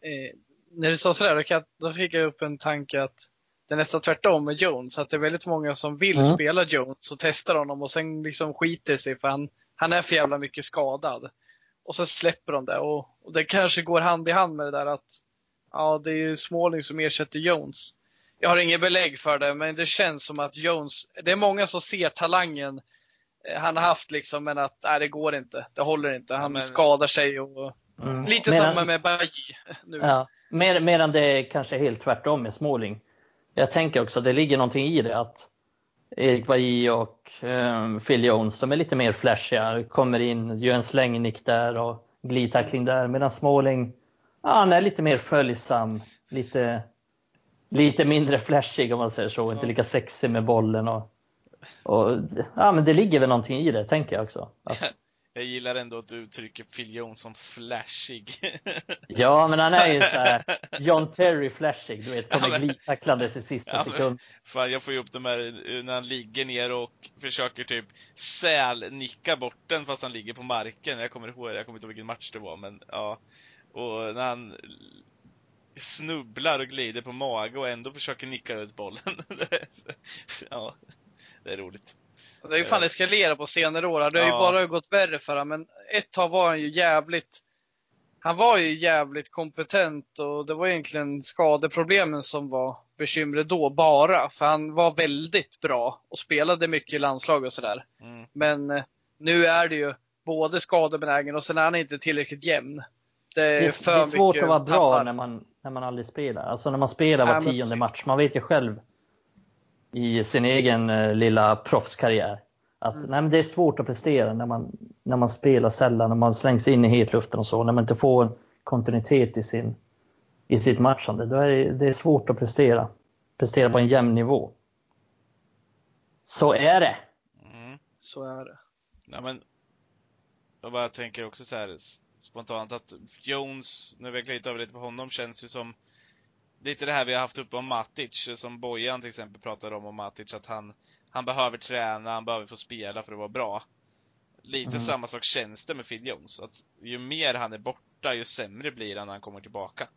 Speaker 2: Eh, när du sa sådär, då, då fick jag upp en tanke att det är nästan tvärtom med Jones. Att det är väldigt många som vill mm. spela Jones och testar honom och sen liksom skiter sig för han, han är för jävla mycket skadad. Och så släpper de det och, och det kanske går hand i hand med det där att ja, det är ju Småling som ersätter Jones. Jag har inget belägg för det, men det känns som att Jones, det är många som ser talangen eh, han har haft liksom, men att nej, det går inte. Det håller inte. Han ja, men... skadar sig och mm. lite medan, samma med Baji nu.
Speaker 3: Ja, mer, medan det kanske är helt tvärtom med Småling. Jag tänker också, det ligger någonting i det att Erik Baji och um, Phil Jones, de är lite mer flashiga, kommer in, gör en slängnick där och glidtackling där, medan Småling, ja, han är lite mer följsam, lite, lite mindre flashig om man säger så, inte lika sexig med bollen och och, ja, men det ligger väl någonting i det, tänker jag också. Att...
Speaker 1: Jag gillar ändå att du uttrycker Phil Jones som flashig.
Speaker 3: ja, men han är ju såhär John Terry flashig, du vet, kommer glidtacklandes i sista ja, sekund.
Speaker 1: Fan, jag får ju upp de här när han ligger ner och försöker typ sälnicka bort den fast han ligger på marken. Jag kommer ihåg, jag kommer inte ihåg vilken match det var, men ja. Och när han snubblar och glider på mage och ändå försöker nicka ut bollen. ja, det är roligt.
Speaker 2: Det har ju fan eskalerat på senare år. Det har ja. ju bara gått värre för honom. Men ett tag var han ju jävligt han var ju jävligt kompetent och det var egentligen skadeproblemen som var bekymret då bara. För han var väldigt bra och spelade mycket i landslag och sådär. Mm. Men eh, nu är det ju både skadebenägen och sen är han inte tillräckligt jämn. Det är,
Speaker 3: det är, det är svårt att vara bra
Speaker 2: tappar.
Speaker 3: när man, när man aldrig spelar. Alltså när man spelar var
Speaker 2: Ja,
Speaker 3: tionde
Speaker 2: precis.
Speaker 3: match. Man vet ju själv i sin egen eh, lilla proffskarriär att
Speaker 2: Mm.
Speaker 3: nej, men det är svårt att prestera när man, när man spelar sällan, när man slängs in i hetluften och så. När man inte får kontinuitet i, sin, i sitt matchande. Då är det, det är svårt att prestera. Prestera på en jämn nivå. Så är det.
Speaker 1: Mm.
Speaker 2: Så är det.
Speaker 1: Ja, men jag bara tänker också så här spontant att Jones, vi har glidit över lite på honom, känns ju som lite det här vi har haft uppe om Matic, som Bojan till exempel pratade om, om Matic, att han, han behöver träna, han behöver få spela för att vara bra. Lite
Speaker 3: Mm.
Speaker 1: samma sak känns det med Phil Jones, att ju mer han är borta, ju sämre blir han när han kommer tillbaka.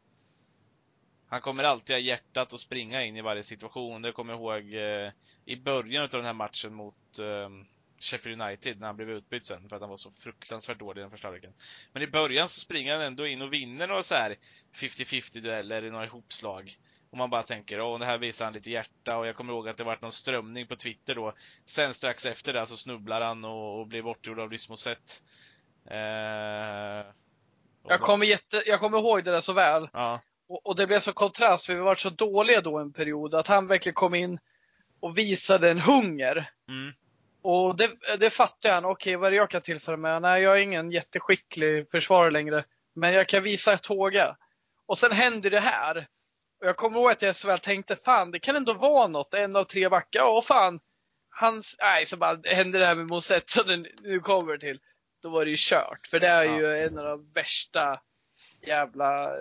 Speaker 1: Han kommer alltid ha hjärtat att springa in i varje situation. Det kommer jag ihåg eh, i början av den här matchen mot eh, Sheffield United när han blev utbytt sen för att han var så fruktansvärt dålig i den första halvleken. Men i början så springer han ändå in och vinner några så här 50-50 dueller i några ihopslag. Och man bara tänker, åh, det här visar han lite hjärta och jag kommer ihåg att det varit någon strömning på Twitter då. Sen strax efter det så snubblar han och, och blir bortgjord av Rysmoset. Eh,
Speaker 2: Jag kommer, jätte, jag kommer ihåg det där så väl.
Speaker 1: Ja,
Speaker 2: Och, och det blev så kontrast för vi var så dåliga då en period att han verkligen kom in och visade en hunger.
Speaker 1: mm,
Speaker 2: Och det, det fattade han. Okej, vad är det jag kan tillföra med? Nej, jag är ingen jätteskicklig försvarare längre. Men jag kan visa ett tåga. Och sen händer det här. Och jag kommer ihåg att jag så väl tänkte, fan det kan ändå vara något. En av tre backar. Åh fan. Hans, nej, så bara hände det här med Mosett som det nu kommer till. Då var det ju kört. För det är
Speaker 1: Ja.
Speaker 2: ju en av de värsta jävla eh,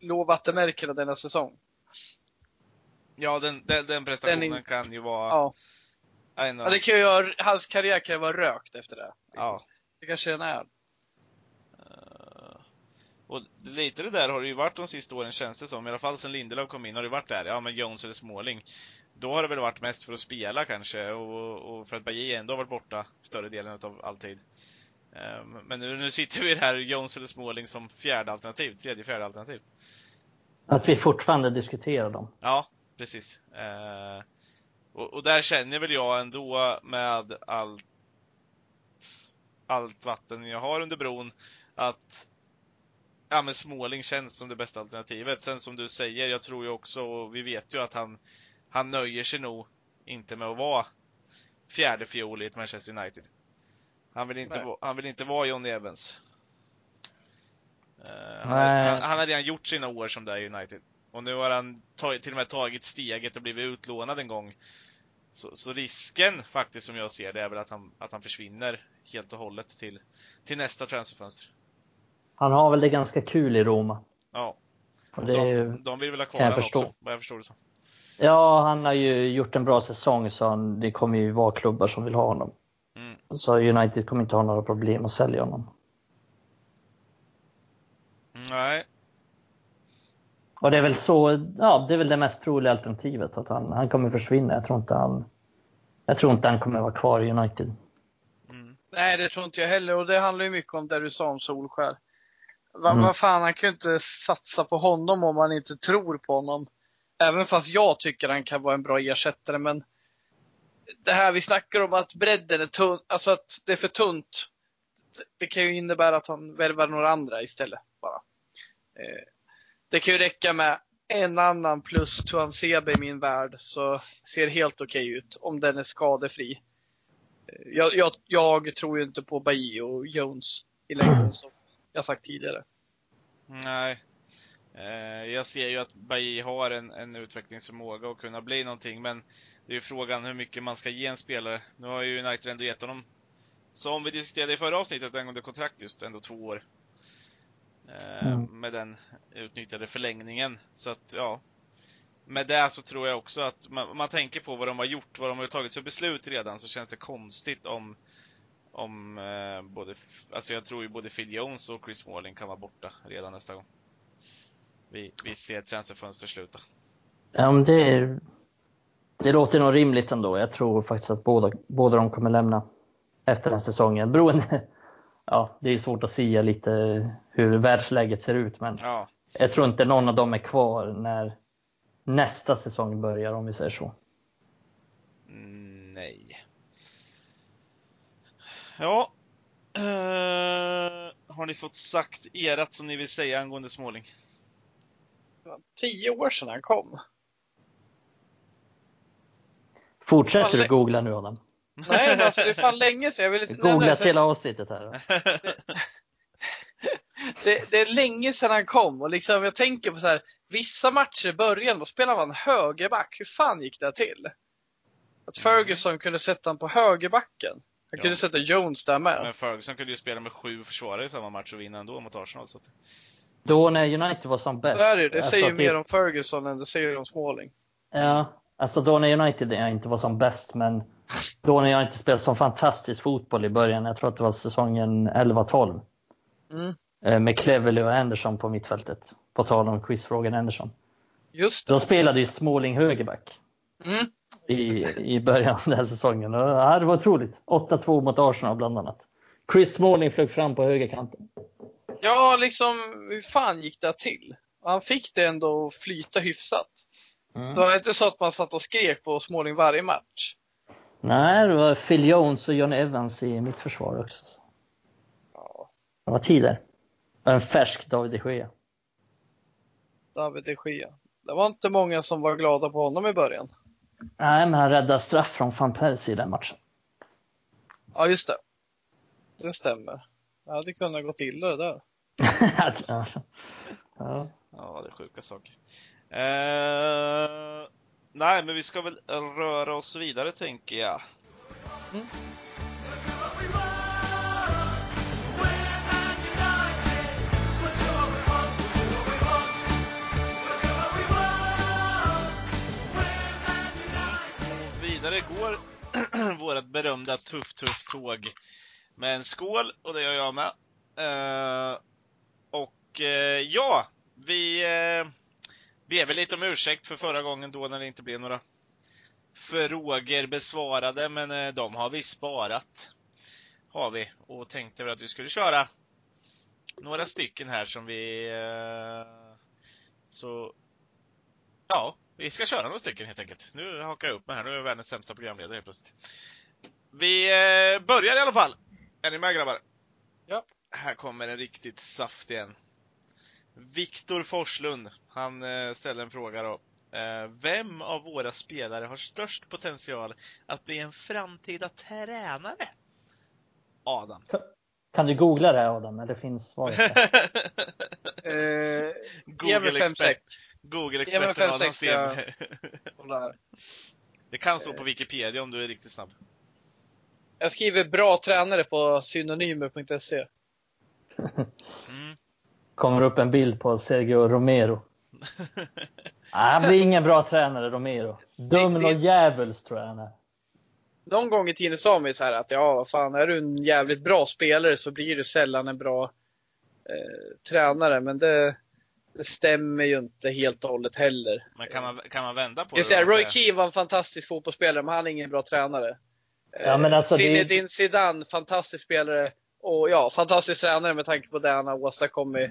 Speaker 2: lågvattenmärkena denna säsong.
Speaker 1: ja den, den, den prestationen
Speaker 2: Den är-
Speaker 1: kan ju vara
Speaker 2: Ja. Ja det kan ju, hans karriär kan ju vara rökt efter det.
Speaker 1: ja.
Speaker 2: Det kanske den är.
Speaker 1: Eh, Och lite det där har det ju varit de sista åren känns det som, i alla fall sen Lindelöf kom in har det varit där, ja men Jones eller Småling. Då har det väl varit mest för att spela kanske och, och för att Bajie ändå har varit borta större delen av all tid. Eh, Men nu, nu sitter vi här, Jones eller Småling som fjärde alternativ, tredje fjärde alternativ.
Speaker 3: Att vi fortfarande diskuterar dem.
Speaker 1: Ja, precis. Eh, och, och där känner väl jag ändå med allt, allt vatten jag har under bron att ja, men Småling känns som det bästa alternativet. Sen som du säger, jag tror ju också, och vi vet ju att han, han nöjer sig nog inte med att vara fjärde fiol i ett Manchester United. Han vill inte, vara- han vill inte vara Johnny Evans. Eh, han, han, han har redan gjort sina år som där i United. Och nu har han tagit, till och med tagit steget och blivit utlånad en gång. Så, så risken faktiskt som jag ser det är väl att han, att han försvinner helt och hållet till, till nästa transferfönster.
Speaker 3: Han har väl det ganska kul i Roma.
Speaker 1: Ja,
Speaker 3: Och det
Speaker 1: de, de vill väl ha kvar honom också, vad jag förstår det som.
Speaker 3: ja, han har ju gjort en bra säsong så han, det kommer ju vara klubbar som vill ha honom.
Speaker 1: Mm.
Speaker 3: Så United kommer inte ha några problem att sälja honom.
Speaker 1: Nej,
Speaker 3: Och det är väl så, ja, det är väl det mest troliga alternativet att han, han kommer försvinna. Jag tror inte han, jag tror inte han kommer vara kvar i United.
Speaker 1: mm.
Speaker 2: Nej, det tror inte jag heller. Och det handlar ju mycket om det du sa om Solskär. Va,
Speaker 3: Mm.
Speaker 2: Vad fan, han kan ju inte satsa på honom om man inte tror på honom. Även fast jag tycker han kan vara en bra ersättare, men det här vi snackar om att bredden är tunn, alltså att det är för tunt. det- Det kan ju innebära att han värvar några andra istället bara. Det kan ju räcka med en annan plus Tuan Sebe i min värld så ser helt okej ut om den är skadefri. Jag, jag, jag tror ju inte på Bailly och Jones i längden som jag sagt tidigare.
Speaker 1: Nej. Eh, jag ser ju att Bailly har en, en utvecklingsförmåga och kunna bli någonting, men det är ju frågan hur mycket man ska ge en spelare. Nu har ju United ändå gett honom, som vi diskuterade i förra avsnittet angående kontrakt just, ändå två år. Eh,
Speaker 3: Mm.
Speaker 1: Med den utnyttjade förlängningen. Så att, ja. Med det så tror jag också att man, man tänker på vad de har gjort, vad de har tagit för beslut redan, så känns det konstigt om om eh, både, alltså jag tror ju både Phil Jones och Chris Smalling kan vara borta redan nästa gång. Vi, vi ser transferfönster sluta.
Speaker 3: Ja, men det, det låter nog rimligt ändå. Jag tror faktiskt att båda, båda de kommer lämna efter den säsongen. Beroende, ja, det är svårt att säga lite hur världsläget ser ut, men
Speaker 1: Ja,
Speaker 3: jag tror inte någon av dem är kvar när nästa säsong börjar, om vi säger så.
Speaker 1: nej. Ja. Eh, har ni fått sagt erat som ni vill säga angående Småling?
Speaker 2: Tio år sedan han kom.
Speaker 3: Fortsätter du googla nu Adam?
Speaker 2: Nej, men alltså, det är fan länge sedan. Jag vill inte
Speaker 3: Googla hela avsnittet här.
Speaker 2: det, det, är länge sedan han kom och liksom, jag tänker på så här, vissa matcher i början, då spelade man högerback. Hur fan gick det till? Att mm. Ferguson kunde sätta honom på högerbacken. Han ja. kunde sätta Jones där med.
Speaker 1: Men Ferguson kunde ju spela med sju försvarare i samma match och vinna ändå mot Arsenal. Så att...
Speaker 3: Då när United var som bäst. Det,
Speaker 2: är det, det säger alltså, mer om Ferguson än det säger om Smalling.
Speaker 3: Ja, alltså då när United inte var som bäst, men då när jag inte spelade som fantastisk fotboll i början, jag tror att det var säsongen 11-12. Mm. Eh, med Cleverley och Anderson på mittfältet. På tal om quizfrågan Anderson.
Speaker 2: Just det.
Speaker 3: Då spelade ju Småling högerback. Mm. I, I början av den här säsongen. Och, ja, det var otroligt. 8-2 mot Arsenal bland annat. Chris Småling flög fram på högerkanten.
Speaker 2: Ja, liksom hur fan gick det till? Han fick det ändå att flyta hyfsat. Mm. Det var inte så att man satt och skrek på Småling varje match.
Speaker 3: Nej, det var Phil Jones och John Evans i mitt försvar också. Ja. Det var tider. En färsk David de Gea.
Speaker 2: David de Gea. Det var inte många som var glada på honom i början.
Speaker 3: Nej, men han räddade straff från van Persie i den matchen.
Speaker 2: Ja, just det. Det stämmer. Det hade kunnat gått illa det där.
Speaker 3: ja.
Speaker 1: ja. ja, det är sjuka saker. Eh, nej, men vi ska väl röra oss vidare tänker jag. Mm. vidare går vårt berömda Tuff Tuff Tåg med en skål och det gör jag med. Uh, och uh, ja, vi uh, ber väl lite om ursäkt för förra gången då när det inte blev några frågor besvarade, men uh, de har vi sparat. Har vi och tänkte väl att vi skulle köra några stycken här som vi så ja, vi ska köra några stycken helt enkelt. Nu hakar jag upp mig här. Nu är jag världens sämsta programledare helt plötsligt. Vi eh, börjar i alla fall. Är ni med grabbar?
Speaker 2: Ja.
Speaker 1: Här kommer en riktigt saftig en. Viktor Forslund, han eh, ställer en fråga då. Eh, vem av våra spelare har störst potential att bli en framtida tränare? Adam.
Speaker 3: Kan du googla det Adam, eller finns svaret
Speaker 2: eh, Google expert.
Speaker 1: Google-experten Adam Sten. Det kan stå på Wikipedia om du är riktigt snabb.
Speaker 2: Jag skriver bra tränare på synonymer.se.
Speaker 3: Mm. Kommer upp en bild på Sergio Romero. han blir ingen bra tränare, Romero. Dum och djävuls tror jag han är
Speaker 2: någon gång i tiden sa man så här att ja, vad fan, är du en jävligt bra spelare så blir du sällan en bra eh, tränare. Men det, det, stämmer ju inte helt och hållet heller.
Speaker 1: Men kan man, kan man vända på
Speaker 2: det? Säga, Roy Keane var en fantastisk fotbollsspelare, men han är ingen bra tränare.
Speaker 3: Ja, men alltså,
Speaker 2: Zinedine det... Zidane, fantastisk spelare. Och ja, fantastisk tränare med tanke på det han har åstadkommit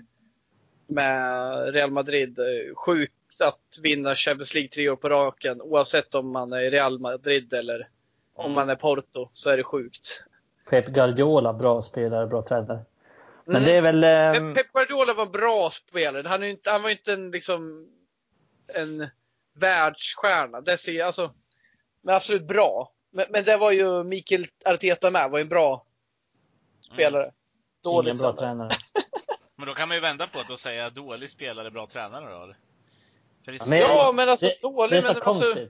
Speaker 2: med Real Madrid. Sjukt att vinna Champions League tre år på raken, oavsett om man är i Real Madrid eller om man är Porto så är det sjukt.
Speaker 3: Pep Guardiola, bra spelare, bra tränare. Men mm. det är väl... Eh...
Speaker 2: Pep Guardiola var bra spelare. Han, inte, han var inte en, liksom, en världsstjärna. Det ser, alltså, men absolut bra. Men, men det var ju Mikael Arteta med, var en bra spelare. Mm.
Speaker 3: Dålig Ingen bra tränare.
Speaker 1: men då kan man ju vända på det och säga dålig spelare, bra tränare då.
Speaker 2: För det... Ja, men alltså det, dålig, det är så men alltså,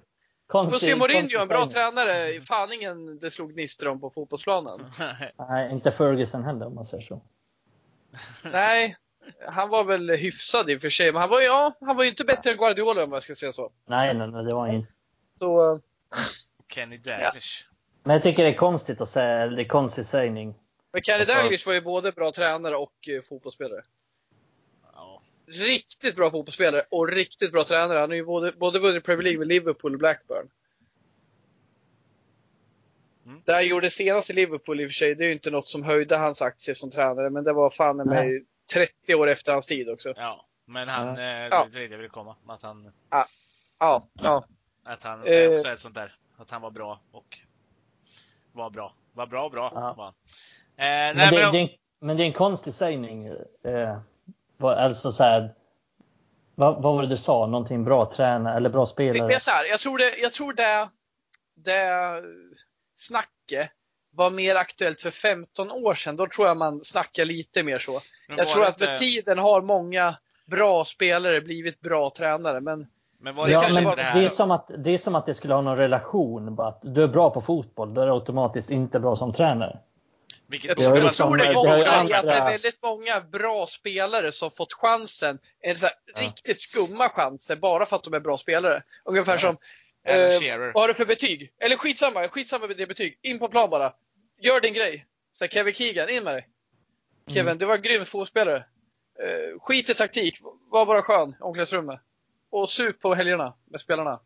Speaker 2: Konstig, José Mourinho, en bra tränare. Fan ingen det slog gnistor om på fotbollsplanen.
Speaker 3: Nej, inte Ferguson heller om man säger så.
Speaker 2: Nej, han var väl hyfsad i och för sig. Men han var, ja, han var ju inte bättre än Guardiola om jag ska säga så.
Speaker 3: Nej, nej, nej det var han inte.
Speaker 2: Så,
Speaker 1: Kenny Dalglish. Ja.
Speaker 3: Men jag tycker det är konstigt att säga, det är konstig sägning.
Speaker 2: Men Kenny alltså... Dalglish var ju både bra tränare och uh, fotbollsspelare riktigt bra fotbollsspelare och riktigt bra tränare. Han har ju både, både vunnit Premier League med Liverpool och Blackburn. Mm. Det han gjorde senast i Liverpool i och för sig, det är ju inte något som höjde hans aktier som tränare, men det var fan med 30 år efter hans tid också.
Speaker 1: Ja, men han, ja. eh, det är det jag vill komma. Att han,
Speaker 2: ja. Ja, ja.
Speaker 1: Att han är också ett sånt där, att han var bra och var bra. Var bra och bra ja. var han.
Speaker 3: Eh, nej, men, det, men, det, Men det är en konstig sägning. Eh, alltså så här, vad, vad var det du sa? Någonting bra tränare eller bra spelare?
Speaker 2: Jag, så här, jag tror det, jag tror det, det snacket var mer aktuellt för 15 år sedan. Då tror jag man snackar lite mer så. jag tror att med tiden har många bra spelare blivit bra tränare. Men,
Speaker 3: men, det, ja, men det, det, är som att, det är som att det skulle ha någon relation. Bara att du är bra på fotboll, då är du automatiskt inte bra som tränare.
Speaker 2: Vilket jag, jag tror det är många, det, andra... det är väldigt många bra spelare som fått chansen, en så ja. riktigt skumma chanser, bara för att de är bra spelare. Ungefär ja. som Eh, vad har du för betyg? Eller skitsamma, skitsamma med det betyg. In på plan bara. Gör din grej. Så Kevin Keegan, in med dig. Kevin, mm. du var grym fotbollsspelare. Eh, skit i taktik, var bara skön i omklädningsrummet. Och sup på helgerna med spelarna.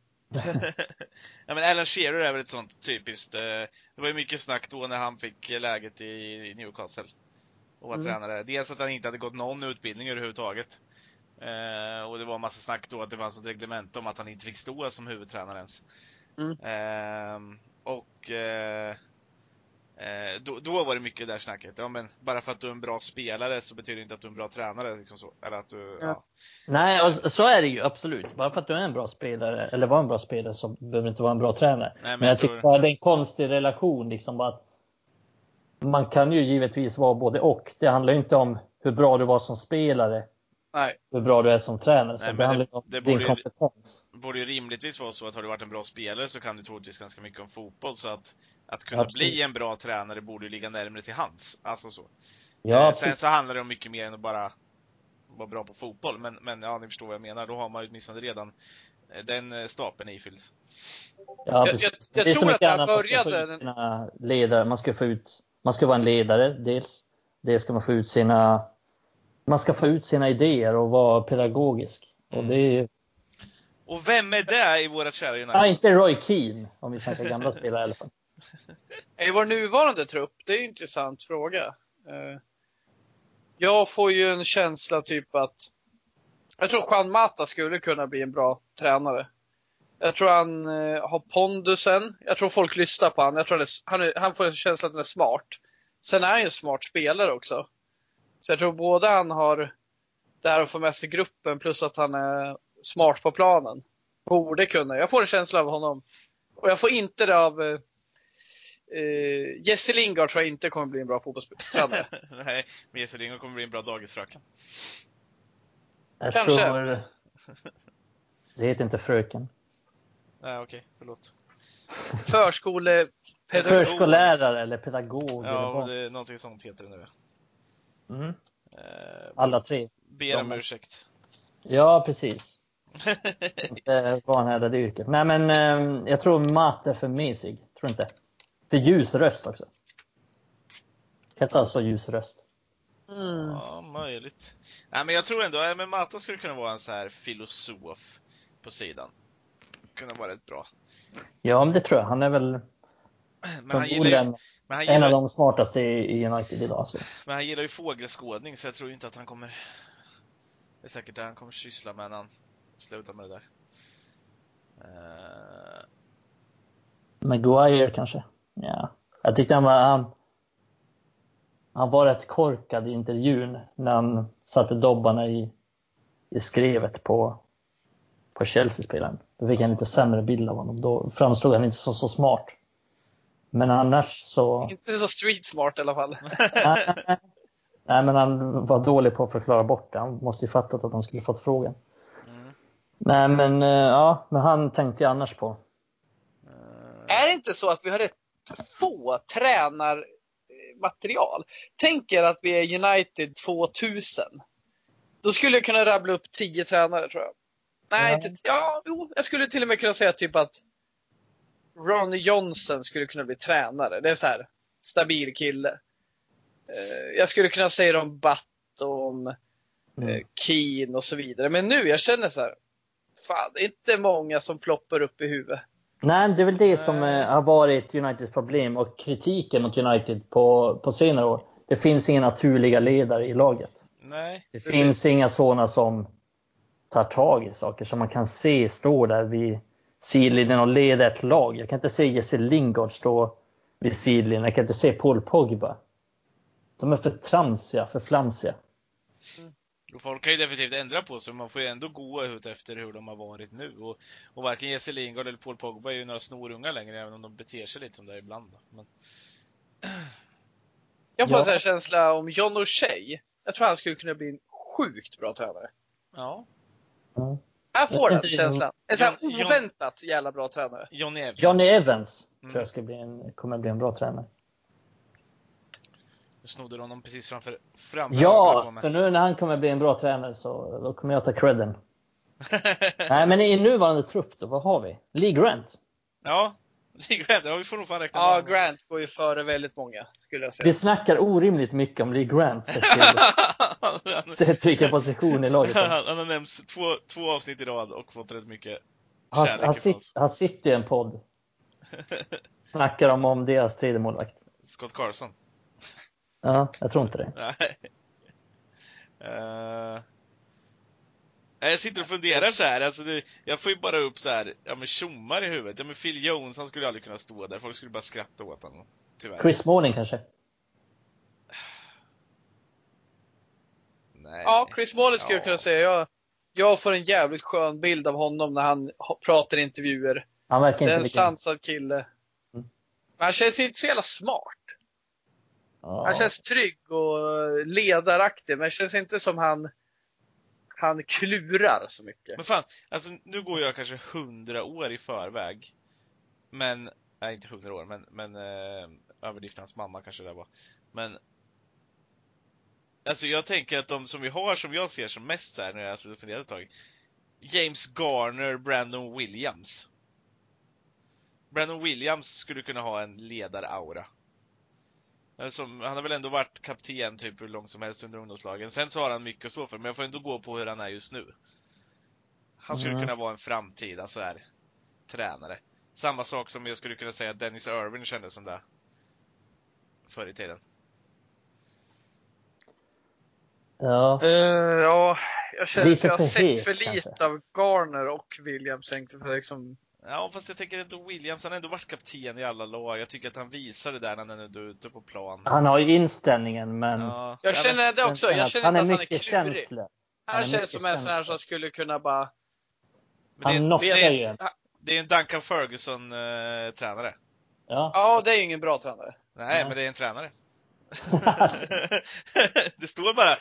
Speaker 1: Ja, men Alan Shearer är väl ett sånt typiskt. Eh, det var ju mycket snack då när han fick läget i Newcastle. Och var mm. tränare. Dels att han inte hade gått någon utbildning överhuvudtaget. Eh, och det var massa snack då att det fanns ett reglement om att han inte fick stå som huvudtränare ens. Mm. Eh, och eh, då, då, var det mycket där snacket. Ja, men bara för att du är en bra spelare så betyder det inte att du är en bra tränare. Liksom så. Eller att du, ja. Ja.
Speaker 3: Nej, och så är det ju absolut. Bara för att du är en bra spelare, eller var en bra spelare, så behöver du inte vara en bra tränare. Nej, men, men, jag, jag tror... tycker det är en konstig relation. Liksom, att man kan ju givetvis vara både och. Det handlar inte om hur bra du var som spelare
Speaker 2: Nej.
Speaker 3: hur bra du är som tränare. Så Nej, det handlar om det din borde kompetens.
Speaker 1: Det borde ju rimligtvis vara så att har du varit en bra spelare så kan du troligtvis ganska mycket om fotboll. Så att, att kunna Absolut. bli en bra tränare borde ju ligga närmare till hands. Alltså så. Ja, eh, Sen så handlar det om mycket mer än att bara vara bra på fotboll. Men, men ja, ni förstår vad jag menar. Då har man ju åtminstone redan eh, den eh, stapeln ifylld.
Speaker 3: Ja, jag, jag, jag tror att det här började... Ledare. Man ska få ut, man ska vara en ledare dels. Dels ska man få ut sina man ska få ut sina idéer och vara pedagogisk. Och, mm. det är...
Speaker 1: och vem är det i våra kära
Speaker 3: United? Ja, inte Roy Keane, om vi snackar gamla spelare i alla fall.
Speaker 2: I vår nuvarande trupp, det är en intressant fråga. Eh, jag får ju en känsla typ att jag tror Juan Mata skulle kunna bli en bra tränare. Jag tror han eh, har pondusen. Jag tror folk lyssnar på honom. Jag tror han, är, han, får en känsla att han är smart. Sen är han ju en smart spelare också. Så jag tror både han har det här att få med sig gruppen plus att han är smart på planen. Borde kunna. Jag får en känsla av honom. Och jag får inte det av eh, eh Jesse Lingard tror jag inte kommer bli en bra fotbollstränare.
Speaker 1: Nej, men Jesse Lingard kommer bli en bra dagisfröken.
Speaker 3: Jag Kanske. Tror... Det heter inte fröken.
Speaker 1: Nej, okej. Okay. Förlåt.
Speaker 2: Förskolepedagog.
Speaker 3: Förskollärare eller pedagog.
Speaker 1: Ja, eller det är någonting sånt heter det nu.
Speaker 3: Mm. Eh, Alla tre.
Speaker 1: Ber om ursäkt.
Speaker 3: Ja, precis. vanhärdade yrket. Nej, men eh, jag tror matte är för mesig. Tror inte. För ljus röst också. Kan inte ha så ljus röst.
Speaker 1: Mm. Ja, möjligt. Nej, men jag tror ändå att Mata skulle kunna vara en så här filosof på sidan. Kunna vara rätt bra.
Speaker 3: Ja, men det tror jag. Han är väl
Speaker 1: men han gillar ju,
Speaker 3: men han gillar, en av de smartaste i United idag. Alltså.
Speaker 1: Men han gillar ju fågelskådning så jag tror inte att han kommer... Det är säkert det han kommer syssla med när han slutar med det där. Uh...
Speaker 3: Maguire kanske? Ja. Jag tyckte han var... Han, han var rätt korkad i intervjun när han satte dobbarna i, i skrevet på, på Chelsea-spelaren. Då fick en lite sämre bild av honom. Då framstod han inte som så smart. Men annars så...
Speaker 2: Inte så street smart i alla fall.
Speaker 3: nej, men han var dålig på att förklara bort det. Han måste ju fattat att han skulle fått frågan. Mm. Nej, men eh, ja, men han tänkte jag annars på.
Speaker 2: Är det inte så att vi har rätt få tränarmaterial? Tänk er att vi är United 2000. Då skulle jag kunna rabbla upp tio tränare tror jag. Nej, ja. inte, ja, jo, jag skulle till och med kunna säga typ att Ronny Johnson skulle kunna bli tränare. Det är så här, stabil kille. Eh, jag skulle kunna säga om Batt och om mm. Eh, Keen och så vidare. Men nu, jag känner så här, fan, det är inte många som ploppar upp i huvudet.
Speaker 3: Nej, det är väl det som eh, har varit Uniteds problem och kritiken mot United på, på senare år. Det finns inga naturliga ledare i laget.
Speaker 1: Nej.
Speaker 3: Det precis. finns inga sådana som tar tag i saker som man kan se stå där vid sidlinjen och leda ett lag. Jag kan inte se Jesse Lingard stå vid sidlinjen. Jag kan inte se Paul Pogba. De är för tramsiga, för flamsiga.
Speaker 1: Mm. Och folk kan ju definitivt ändra på sig, men man får ju ändå gå ut efter hur de har varit nu. Och, och varken Jesse Lingard eller Paul Pogba är ju några snorungar längre, även om de beter sig lite som det är ibland. Men...
Speaker 2: Jag får ja. en känsla om John O'Shea. Jag tror han skulle kunna bli en sjukt bra tränare.
Speaker 1: Ja.
Speaker 2: Mm. Jag får den känslan. En sån här oväntat jävla bra tränare.
Speaker 1: Johnny Evans.
Speaker 3: Johnny Evans mm. tror jag ska bli en, kommer bli en bra tränare.
Speaker 1: Du snodde honom precis framför, framför
Speaker 3: Ja, för nu när han kommer bli en bra tränare så då kommer jag ta credden. Nej, men i nuvarande trupp då, vad har vi? Lee Grant.
Speaker 1: Ja, Lee Grant, ja vi får nog fan räkna
Speaker 2: Ja, Grant går ju före väldigt många, skulle jag säga.
Speaker 3: Vi snackar orimligt mycket om Lee Grant sett till, sett vilka positioner i laget
Speaker 1: Han har nämnts två, två avsnitt i rad och fått rätt mycket han,
Speaker 3: han, sit, han sitter i en podd. Snackar de om deras tredje målvakt.
Speaker 1: Scott Carson.
Speaker 3: Ja, jag tror inte det.
Speaker 1: uh, jag sitter och funderar så här, alltså det, jag får ju bara upp så här, ja men tjommar i huvudet. Ja men Phil Jones, han skulle aldrig kunna stå där. Folk skulle bara skratta åt honom. Tyvärr.
Speaker 3: Chris Smalling kanske?
Speaker 2: Nej. Ja, Chris Smalling skulle ja. jag kunna säga. Jag, jag får en jävligt skön bild av honom när han pratar i intervjuer.
Speaker 3: Han verkar inte
Speaker 2: Det är en sansad kille. Mm. Men han känns inte så jävla smart. Ja. Han känns trygg och ledaraktig, men det känns inte som han han klurar så mycket.
Speaker 1: Men fan, alltså nu går jag kanske hundra år i förväg. Men, nej inte hundra år, men, men eh, överdrift hans mamma kanske det var. Men Alltså jag tänker att de som vi har som jag ser som mest så här, när jag har funderat ett tag. James Garner, Brandon Williams. Brandon Williams skulle kunna ha en ledaraura. Som, han har väl ändå varit kapten typ hur långt som helst under ungdomslagen. Sen så har han mycket så för, men jag får ändå gå på hur han är just nu. Han skulle mm. kunna vara en framtida så här tränare. Samma sak som jag skulle kunna säga att Dennis Irvin kände som det. Förr i tiden.
Speaker 2: Ja. Uh, ja, jag känner att jag har sett för lite av Garner och Williams för liksom
Speaker 1: Ja, fast jag tänker ändå Williams, han har ändå varit kapten i alla lag. Jag tycker att han visar det där när han är ute på plan.
Speaker 3: Han har ju inställningen, men...
Speaker 2: Ja. Jag känner det också. Jag känner han är inte att han är känslor. Han, han känns som en sån här som skulle kunna bara...
Speaker 3: Men han knockar ju en.
Speaker 1: Det är en Duncan Ferguson-tränare. Eh,
Speaker 2: ja. ja, det är ju ingen bra tränare.
Speaker 1: Nej, ja. men det är en tränare. det står bara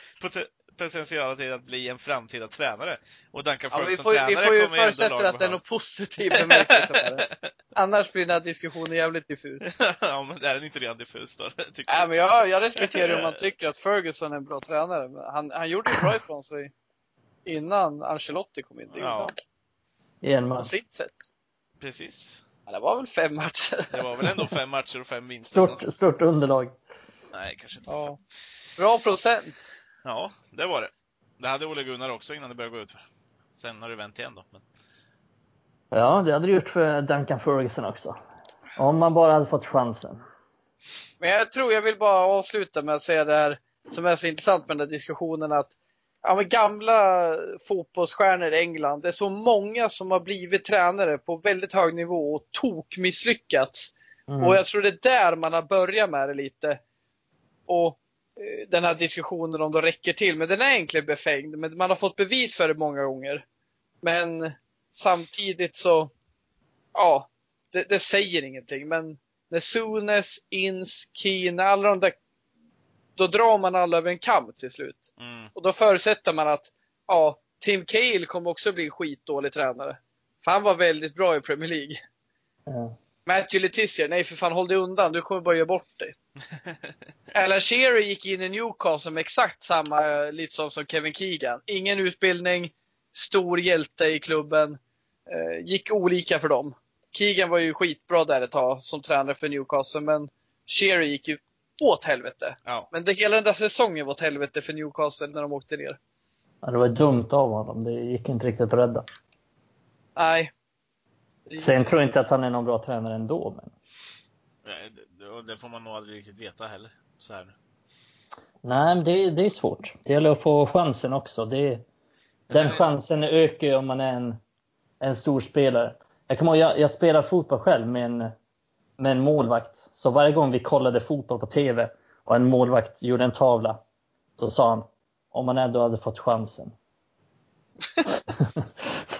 Speaker 1: potential till att bli en framtida tränare. Och Duncan ja, Ferguson
Speaker 2: vi får, vi får ju förutsätta att det är något positivt bemärkelse Annars blir den här diskussionen jävligt diffus.
Speaker 1: ja, men är den inte redan diffus då?
Speaker 2: ja, men jag, jag respekterar om man tycker att Ferguson är en bra tränare. Han, han gjorde ju bra ifrån sig innan Ancelotti kom in. Det ja.
Speaker 3: Igen
Speaker 2: På sitt sätt.
Speaker 1: Precis.
Speaker 2: Ja, det var väl fem matcher?
Speaker 1: det var väl ändå fem matcher och fem vinster.
Speaker 3: Stort, stort underlag.
Speaker 1: Nej, kanske inte.
Speaker 2: Ja. Bra procent.
Speaker 1: Ja, det var det. Det hade Ole Gunnar också innan det började gå ut för. Sen har det vänt igen då. Men...
Speaker 3: Ja, det hade det gjort för Duncan Ferguson också. Om man bara hade fått chansen.
Speaker 2: Men jag tror jag vill bara avsluta med att säga det här som är så intressant med den här diskussionen att ja, gamla fotbollsstjärnor i England, det är så många som har blivit tränare på väldigt hög nivå och tok misslyckats. Mm. Och jag tror det är där man har börjat med det lite. Och den här diskussionen om de räcker till. Men den är egentligen befängd. Men man har fått bevis för det många gånger. Men samtidigt så, ja, det, det säger ingenting. Men när Sunes, Ins, Keen, alla de där, då drar man alla över en kam till slut. Mm. Och då förutsätter man att, ja, Tim Cahill kommer också bli skitdålig tränare. För han var väldigt bra i Premier League. Mm. Matthew Letizier, nej för fan håll dig undan, du kommer bara göra bort dig. Alan Shearer gick in i Newcastle med exakt samma, lite som, som Kevin Keegan. Ingen utbildning, stor hjälte i klubben. Eh, gick olika för dem. Keegan var ju skitbra där ett tag som tränare för Newcastle, men Shearer gick ju åt helvete. Ja. Men det, hela den där säsongen var åt helvete för Newcastle när de åkte ner.
Speaker 3: Ja, det var dumt av honom. Det gick inte riktigt att rädda.
Speaker 2: Nej,
Speaker 3: Sen tror jag inte att han är någon bra tränare ändå. Men...
Speaker 1: Nej, det, det får man nog aldrig riktigt veta heller. Så här.
Speaker 3: Nej, men det, det är svårt. Det gäller att få chansen också. Det, den chansen ökar ju om man är en, en stor spelare. Jag ihåg, jag, jag spelar fotboll själv med en, med en målvakt. Så varje gång vi kollade fotboll på TV och en målvakt gjorde en tavla. Så sa han, om man ändå hade fått chansen.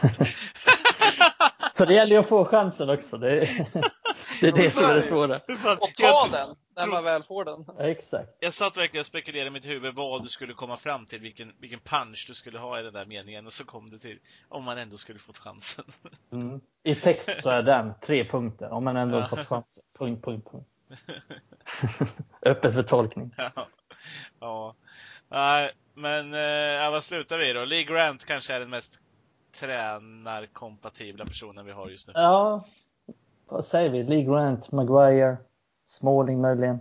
Speaker 3: så det gäller ju att få chansen också. Det, det är det som är det svåra.
Speaker 2: Och ta den när man väl får den.
Speaker 3: Ja, exakt.
Speaker 1: Jag satt verkligen och spekulerade i mitt huvud vad du skulle komma fram till, vilken, vilken punch du skulle ha i den där meningen och så kom du till om man ändå skulle fått chansen.
Speaker 3: Mm. I text så är den tre punkter, om man ändå ja. fått chansen. Punkt, punkt, punkt. Öppet för tolkning.
Speaker 1: Ja. ja. Nej, men äh, vad slutar vi då? Lee Grant kanske är den mest tränarkompatibla personen vi har just nu.
Speaker 3: Ja, vad säger vi? Lee Grant, Maguire, Småling möjligen.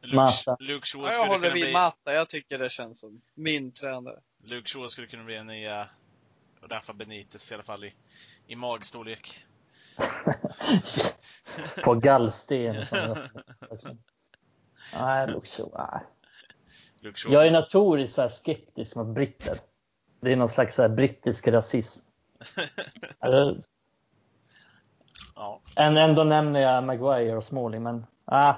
Speaker 1: Luke, Mata. Luke Shaw
Speaker 2: ja, jag håller vid bli... Mata. Jag tycker det känns som min tränare.
Speaker 1: Luke Shaw skulle kunna bli en nya Rafa Benitez i alla fall i, i magstorlek.
Speaker 3: På gallsten. nej, Luke Shaw. Nej. Luke Shaw. Jag är notoriskt så skeptisk mot britter. Det är någon slags så brittisk rasism. Alltså,
Speaker 1: Ja.
Speaker 3: Ändå nämner jag Maguire och Smalling, men ah,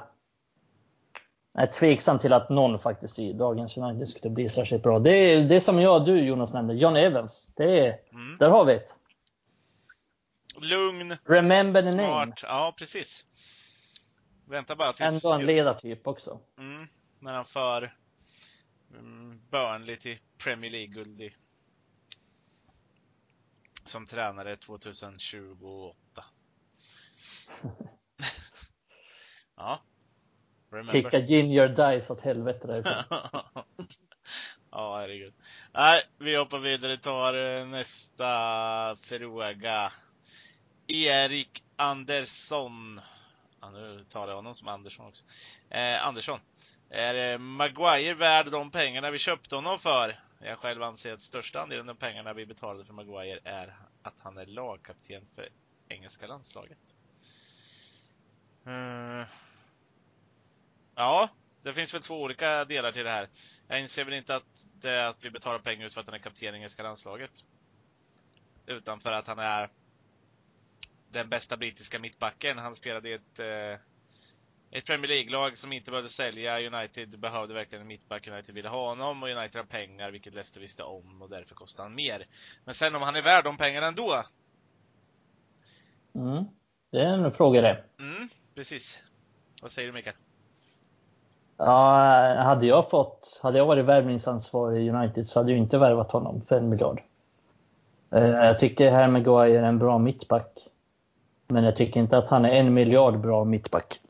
Speaker 3: jag är tveksam till att någon faktiskt i dagens United skulle bli särskilt bra. Det är, det som jag och du Jonas nämnde, John Evans. Det är, mm. Där har vi ett.
Speaker 1: Lugn.
Speaker 3: Remember the smart. name.
Speaker 1: Ja, precis. Vänta bara tills...
Speaker 3: Ändå en ledartyp också.
Speaker 1: Mm, när han för mm, Burnley till Premier League-guld som tränare 2028. Ja.
Speaker 3: Remember. Kicka Ginger Dice åt helvete där
Speaker 1: Ja, herregud. Nej, vi hoppar vidare och tar eh, nästa fråga. Erik Andersson. Ja, nu talar jag honom som Andersson också. Eh, Andersson. Är Maguire värd de pengarna vi köpte honom för? Jag själv anser att största andelen av pengarna vi betalade för Maguire är att han är lagkapten för engelska landslaget. Mm. Ja, det finns väl två olika delar till det här. Jag inser väl inte att det är att vi betalar pengar just för att han är kapten i engelska landslaget. Utan för att han är den bästa brittiska mittbacken. Han spelade i ett, eh, ett Premier League-lag som inte behövde sälja. United behövde verkligen en mittback. United ville ha honom och United har pengar, vilket Leicester visste om och därför kostar han mer. Men sen om han är värd de pengarna ändå?
Speaker 3: Mm. Det är en fråga det.
Speaker 1: Mm. Precis. Vad säger du Mikael?
Speaker 3: Ja, hade jag fått, hade jag varit värvningsansvarig i United så hade jag inte värvat honom för en miljard. Eh, jag tycker Harry Maguire är en bra mittback. Men jag tycker inte att han är en miljard bra mittback.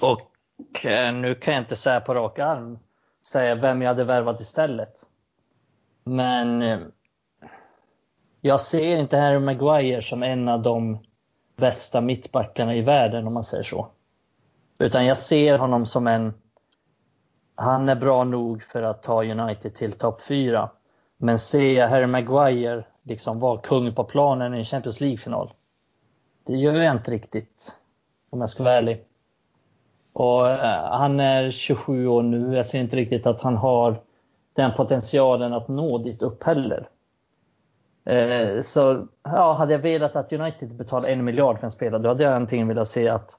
Speaker 3: Och eh, nu kan jag inte säga på rak arm säga vem jag hade värvat istället. Men eh, jag ser inte Harry Maguire som en av de bästa mittbackarna i världen om man säger så. Utan jag ser honom som en... Han är bra nog för att ta United till topp 4. Men ser jag Harry Maguire liksom vara kung på planen i en Champions League-final? Det gör jag inte riktigt, om jag ska vara ärlig. Och, eh, han är 27 år nu. Jag ser inte riktigt att han har den potentialen att nå dit upp heller. Eh, så ja, hade jag velat att United betalade en miljard för en spelare, då hade jag antingen velat se att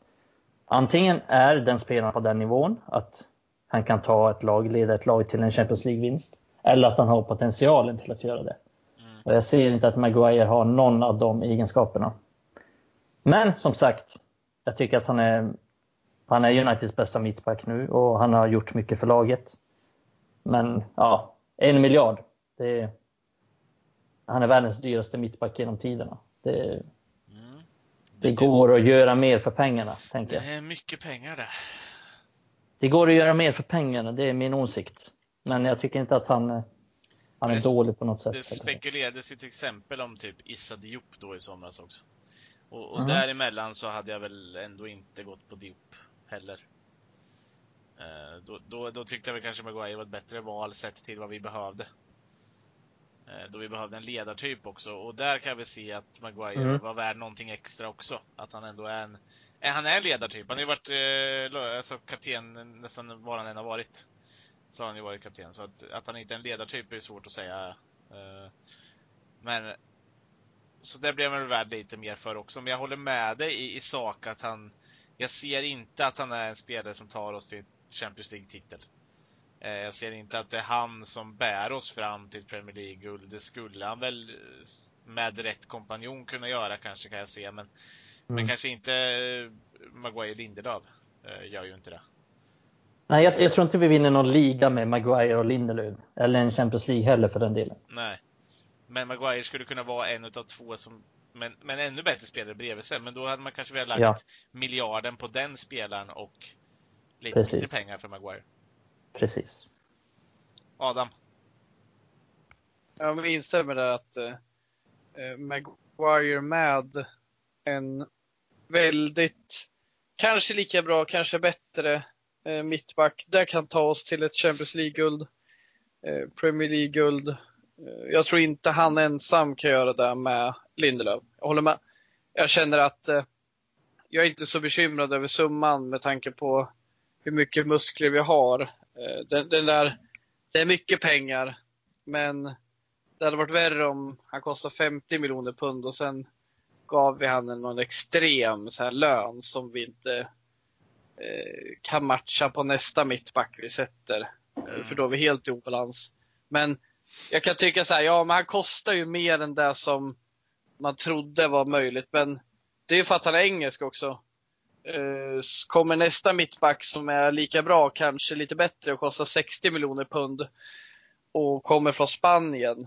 Speaker 3: antingen är den spelaren på den nivån, att han kan ta ett lag, leda ett lag till en Champions League-vinst, eller att han har potentialen till att göra det. Och jag ser inte att Maguire har någon av de egenskaperna. Men som sagt, jag tycker att han är, han är Uniteds bästa mittback nu och han har gjort mycket för laget. Men ja, en miljard, det är han är världens dyraste mittback genom tiderna. Det, mm. det går att göra mer för pengarna, tänker jag.
Speaker 1: Det är mycket pengar det.
Speaker 3: Det går att göra mer för pengarna, det är min åsikt. Men jag tycker inte att han, han är det, dålig på något sätt.
Speaker 1: Det spekulerades ju till exempel om typ Issa Diop då i somras också. Och, och mm. däremellan så hade jag väl ändå inte gått på Diop heller. Eh, då, då, då, tyckte jag väl kanske Maguire var ett bättre val sett till vad vi behövde. Eh, då vi behövde en ledartyp också och där kan vi se att Maguire mm. var värd någonting extra också. Att han ändå är en, eh, han är en ledartyp. Han har ju varit eh, alltså, kapten nästan var han än har varit. Så har han ju varit kapten. Så att, att han inte är en ledartyp är svårt att säga. Men så det blev han värd lite mer för också. Men jag håller med dig i, i sak att han jag ser inte att han är en spelare som tar oss till Champions League-titel. Eh, jag ser inte att det är han som bär oss fram till Premier League-guld. Det skulle han väl med rätt kompanjon kunna göra kanske kan jag se, men, mm. men kanske inte Maguire Lindelöf gör ju inte det.
Speaker 3: Nej, jag, jag, tror inte vi vinner någon liga med Maguire och Lindelöf. Eller en Champions League heller för den delen.
Speaker 1: Nej. Men Maguire skulle kunna vara en av två som men, men ännu bättre spelare bredvid sig. Men då hade man kanske velat lagt ja. miljarden på den spelaren och lite Precis. mindre pengar för Maguire.
Speaker 3: Precis.
Speaker 1: Adam?
Speaker 2: Jag instämmer där att eh, eh, Maguire med en väldigt, kanske lika bra, kanske bättre eh, mittback. Det kan ta oss till ett Champions League-guld, eh, Premier League-guld. Eh, jag tror inte han ensam kan göra det med Lindelöf. Jag håller med. Jag känner att eh, jag är inte så bekymrad över summan med tanke på hur mycket muskler vi har. Eh, den, den där, det är mycket pengar, men det hade varit värre om han kostade 50 miljoner pund och sen gav vi han någon extrem så här, lön som vi inte eh, kan matcha på nästa mittback vi sätter. Mm. För då är vi helt i obalans. Men jag kan tycka så här, ja men han kostar ju mer än det som man trodde var möjligt. Men det är ju för att han är engelsk också. Eh, kommer nästa mittback som är lika bra, kanske lite bättre och kostar 60 miljoner pund och kommer från Spanien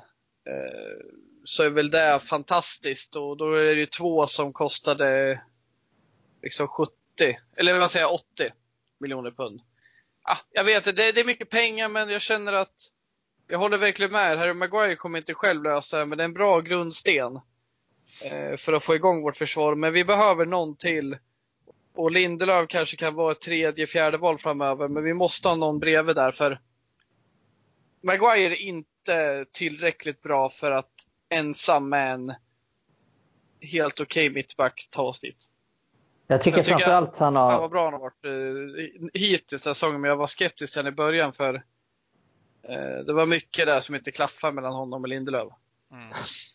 Speaker 2: eh, så är väl det fantastiskt och då är det ju två som kostade liksom 70, eller vad säger 80 miljoner pund. Ah, jag vet det, det är mycket pengar men jag känner att jag håller verkligen med. Harry Maguire kommer inte själv lösa det, men det är en bra grundsten eh, för att få igång vårt försvar. Men vi behöver någon till. Och Lindelöf kanske kan vara ett tredje, fjärde val framöver, men vi måste ha någon bredvid där. För Maguire är inte tillräckligt bra för att ensam med en helt okej okay mittback ta oss dit.
Speaker 3: Jag tycker, jag tycker framförallt han har...
Speaker 2: Han var bra han har varit uh, hittills säsongen, men jag var skeptisk sen i början för Eh, det var mycket där som inte klaffade mellan honom och Lindelöf.
Speaker 3: Mm.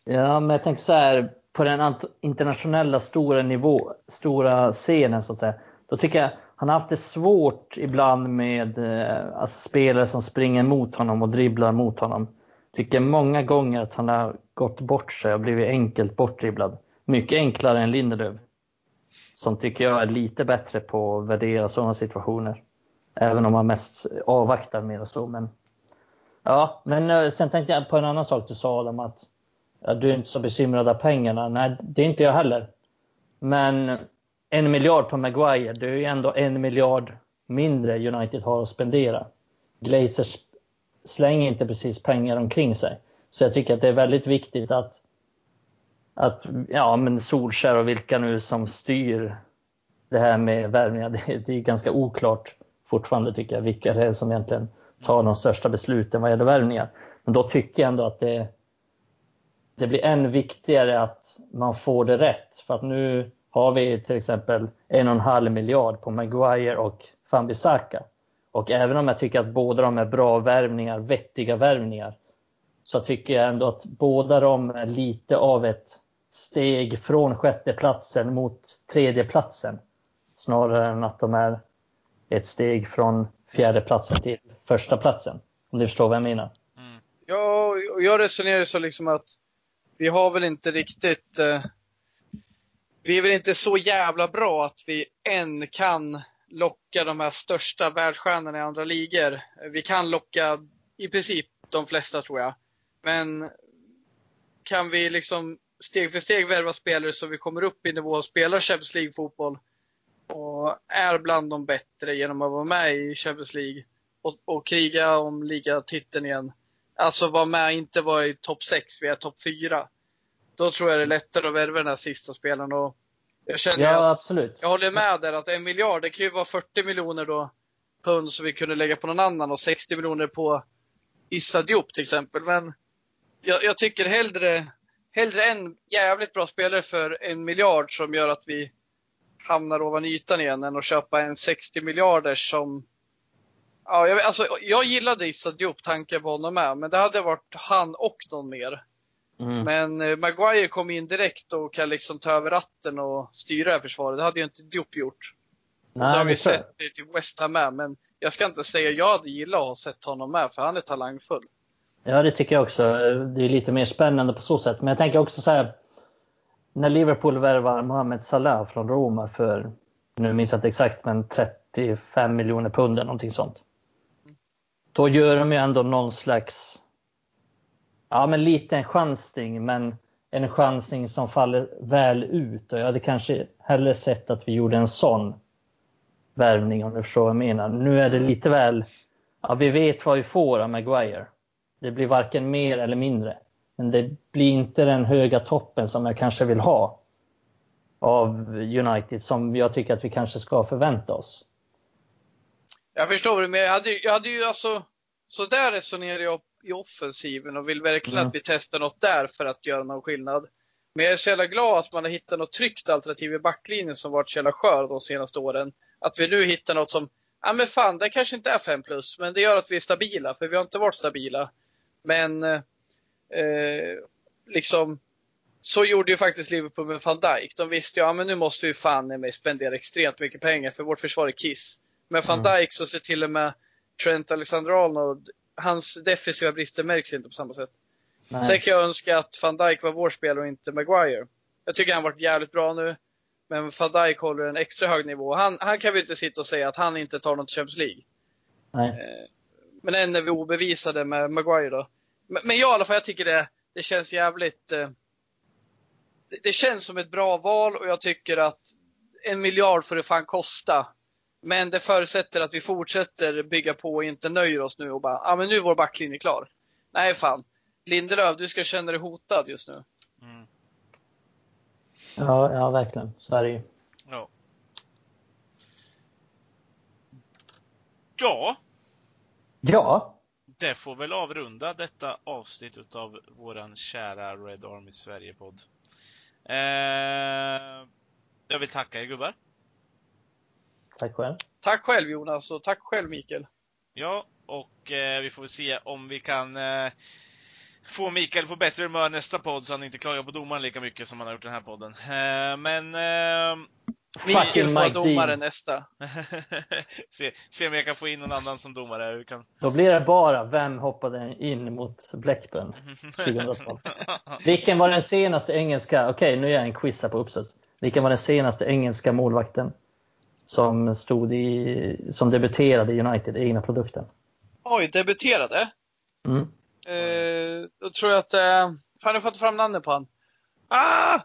Speaker 3: Ja, men jag tänker så här, på den internationella stora nivå, stora scenen så att säga. Då tycker jag han har haft det svårt ibland med eh, alltså spelare som springer mot honom och dribblar mot honom. Tycker många gånger att han har gått bort sig och blivit enkelt bortdribblad. Mycket enklare än Lindelöf. Som tycker jag är lite bättre på att värdera sådana situationer. Även om han mest avvaktar mer och så. Men Ja, men eh, sen tänkte jag på en annan sak du sa om att ja, du är inte så bekymrad av pengarna. Nej, det är inte jag heller. Men en miljard på Maguire, det är ju ändå en miljard mindre United har att spendera. Glazers slänger inte precis pengar omkring sig. Så jag tycker att det är väldigt viktigt att, att ja, men Solskär och vilka nu som styr det här med värvningar, det, det är ganska oklart fortfarande tycker jag, vilka det är som egentligen tar de största besluten vad gäller värvningar. Men då tycker jag ändå att det, det blir än viktigare att man får det rätt. För att nu har vi till exempel en och en halv miljard på Maguire och Fambisaka. Och även om jag tycker att båda de är bra värvningar, vettiga värvningar, så tycker jag ändå att båda de är lite av ett steg från sjätteplatsen mot tredjeplatsen. Snarare än att de är ett steg från fjärdeplatsen till första platsen. Om du förstår vad jag menar.
Speaker 2: Mm. Ja, jag resonerar så liksom att vi har väl inte riktigt eh, vi är väl inte så jävla bra att vi än kan locka de här största världsstjärnorna i andra ligor. Vi kan locka i princip de flesta tror jag. Men kan vi liksom steg för steg värva spelare så vi kommer upp i nivå och spelar Champions League-fotboll och är bland de bättre genom att vara med i Champions League och, och kriga om ligatiteln igen. Alltså vara med, inte vara i topp 6, vi är topp 4. Då tror jag det är lättare att värva den här sista spelaren. Och jag känner
Speaker 3: ja, att, absolut.
Speaker 2: Jag håller med där att en miljard, det kan ju vara 40 miljoner då pund som vi kunde lägga på någon annan och 60 miljoner på Issa Diop till exempel. Men jag, jag, tycker hellre, hellre en jävligt bra spelare för en miljard som gör att vi hamnar ovan ytan igen än att köpa en 60 miljarders som Ja, jag, alltså, jag gillade Issa Diop, tanken på honom med, men det hade varit han och någon mer. Mm. Men eh, Maguire kom in direkt och kan liksom ta över ratten och styra det här försvaret. Det hade ju inte Diop gjort. Nej, det har vi sett det till West Ham med, men jag ska inte säga jag hade gillat att ha sett honom med, för han är talangfull.
Speaker 3: Ja, det tycker jag också. Det är lite mer spännande på så sätt. Men jag tänker också så här, när Liverpool värvar Mohamed Salah från Roma för, nu minns jag inte exakt, men 35 miljoner pund eller någonting sånt. Då gör de ju ändå någon slags, ja men lite en chansning, men en chansning som faller väl ut. Och jag hade kanske hellre sett att vi gjorde en sån värvning om du förstår vad jag menar. Nu är det lite väl, ja vi vet vad vi får av Maguire. Det blir varken mer eller mindre. Men det blir inte den höga toppen som jag kanske vill ha av United som jag tycker att vi kanske ska förvänta oss.
Speaker 2: Jag förstår det, men jag hade, jag hade ju alltså, så där resonerar jag i offensiven och vill verkligen mm. att vi testar något där för att göra någon skillnad. Men jag är så jävla glad att man har hittat något tryggt alternativ i backlinjen som varit så jävla skör de senaste åren. Att vi nu hittar något som, ja men fan, det kanske inte är 5 plus, men det gör att vi är stabila, för vi har inte varit stabila. Men eh, liksom, så gjorde ju faktiskt Liverpool med van Dijk. De visste ju, ja men nu måste vi fan med spendera extremt mycket pengar för vårt försvar är kiss. Med van. Dijk så ser till och med Trent Alexander-Arnold, hans defensiva brister märks inte på samma sätt. Nej. Sen kan jag önska att van Dijk var vår spelare och inte Maguire. Jag tycker han varit jävligt bra nu. Men van Dijk håller en extra hög nivå. Han, han kan vi inte sitta och säga att han inte tar något Champions League.
Speaker 3: Nej. Eh,
Speaker 2: men än är vi obevisade med Maguire då. Men, men jag i alla fall, jag tycker det, det känns jävligt... Eh, det, det, känns som ett bra val och jag tycker att en miljard får det fan kosta. Men det förutsätter att vi fortsätter bygga på och inte nöjer oss nu och bara, ja ah, men nu är vår backlinje klar. Nej fan. Lindelöf, du ska känna dig hotad just nu. Mm.
Speaker 3: Ja, ja, verkligen. Så är det ju.
Speaker 1: Ja. Ja.
Speaker 3: Ja.
Speaker 1: Det får väl avrunda detta avsnitt utav våran kära Red Army Sverige-podd. Eh, jag vill tacka er gubbar.
Speaker 3: Tack själv.
Speaker 2: Tack själv Jonas och tack själv Mikael.
Speaker 1: Ja, och eh, vi får väl se om vi kan eh, få Mikael på bättre humör nästa podd så han inte klagar på domaren lika mycket som han har gjort den här podden. Eh, men... Eh,
Speaker 2: Mikael får domare nästa.
Speaker 1: se, se om jag kan få in någon annan som domare. Kan...
Speaker 3: Då blir det bara vem hoppade in mot Blackburn 2012. Vilken var den senaste engelska, okej okay, nu gör jag en quiz här på uppsats. Vilken var den senaste engelska målvakten som stod i, som debuterade i United, egna produkten?
Speaker 2: Oj, debuterade?
Speaker 3: Mm.
Speaker 2: Eh, då tror jag att... Eh, fan, jag får inte fram namnet på han. Ah!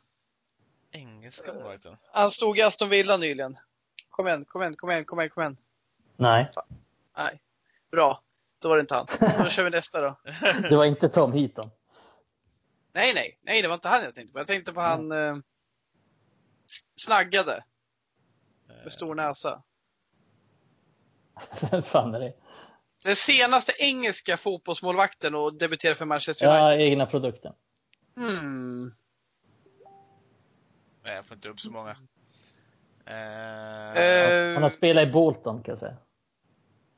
Speaker 1: Engelska målvakten?
Speaker 2: Han stod i Aston Villa nyligen. Kom igen, kom igen, kom igen, kom igen, kom igen.
Speaker 3: Nej.
Speaker 2: Fan. Nej. Bra. Då var det inte han. Då kör vi nästa då.
Speaker 3: Det var inte Tom Heaton?
Speaker 2: Nej, nej, nej, det var inte han jag tänkte på. Jag tänkte på han eh, snaggade. Med stor näsa.
Speaker 3: Vem fan är det?
Speaker 2: Den senaste engelska fotbollsmålvakten och debuterade för Manchester
Speaker 3: United. Ja, egna produkten.
Speaker 2: Hmm.
Speaker 1: Nej, jag får inte upp så många.
Speaker 3: Uh, han har spelat i Bolton kan jag säga.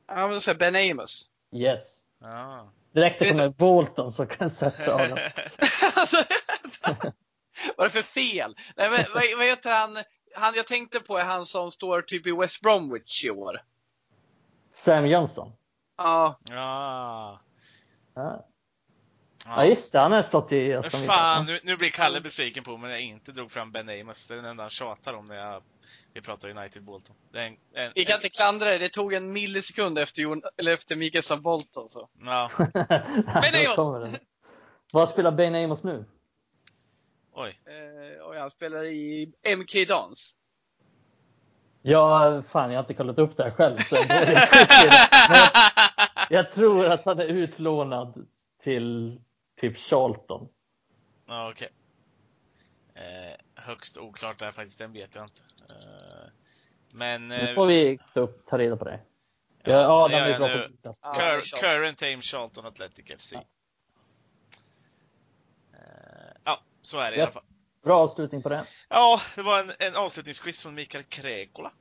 Speaker 2: Ja, men säger Ben Amos.
Speaker 3: Yes.
Speaker 1: Ah.
Speaker 3: Direkt det kommer Bolton så kan jag sätta honom.
Speaker 2: alltså, vad är det för fel? Nej, men, vad, vad heter han? Han jag tänkte på är han som står typ i West Bromwich i år.
Speaker 3: Sam Johnston?
Speaker 2: Ja.
Speaker 1: Ja.
Speaker 3: Ja, ja just det. Han har stått i
Speaker 1: Aston Fan, nu, nu blir Kalle besviken på mig när jag inte drog fram Ben Amos. Det är den enda han tjatar om när jag, vi pratar United Bolton. En,
Speaker 2: en, vi kan en... inte klandra det. Det tog en millisekund efter, eller efter Mikael Bolton. Så.
Speaker 1: Ja.
Speaker 2: ben Amos!
Speaker 3: Vad spelar Ben Amos nu?
Speaker 1: Oj.
Speaker 2: Eh, och han spelar i MK Dons.
Speaker 3: Ja, fan jag har inte kollat upp det här själv. Så jag, jag tror att han är utlånad till typ Charlton.
Speaker 1: Ja, okej. Okay. Eh, högst oklart där faktiskt, den vet jag inte. Eh, men...
Speaker 3: Nu får vi ta, upp, ta reda på det. Ja, ja de är bra nu. på
Speaker 1: Cur Current Aim Charlton Athletic FC. Ja. Eh, ja, så är det ja. i alla fall.
Speaker 3: Bra avslutning på det.
Speaker 1: Ja, det var en, en avslutningsquiz från Mikael Kräkola.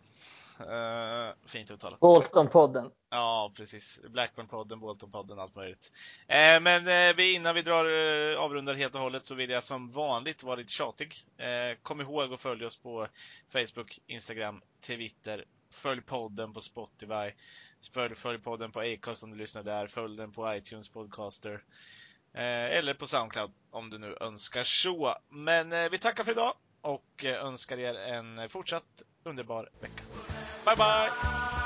Speaker 1: Uh, fint uttalat.
Speaker 3: Bolton-podden.
Speaker 1: Ja, precis. Blackburn-podden, Bolton-podden, allt möjligt. Uh, men uh, innan vi drar uh, avrundar helt och hållet så vill jag som vanligt vara lite tjatig. kom ihåg att följa oss på Facebook, Instagram, Twitter Följ podden på Spotify. Följ, följ podden på Acast om du lyssnar där. Följ den på iTunes Podcaster. Eh, eller på Soundcloud om du nu önskar så. Men eh, vi tackar för idag och eh, önskar er en fortsatt underbar vecka. Bye bye!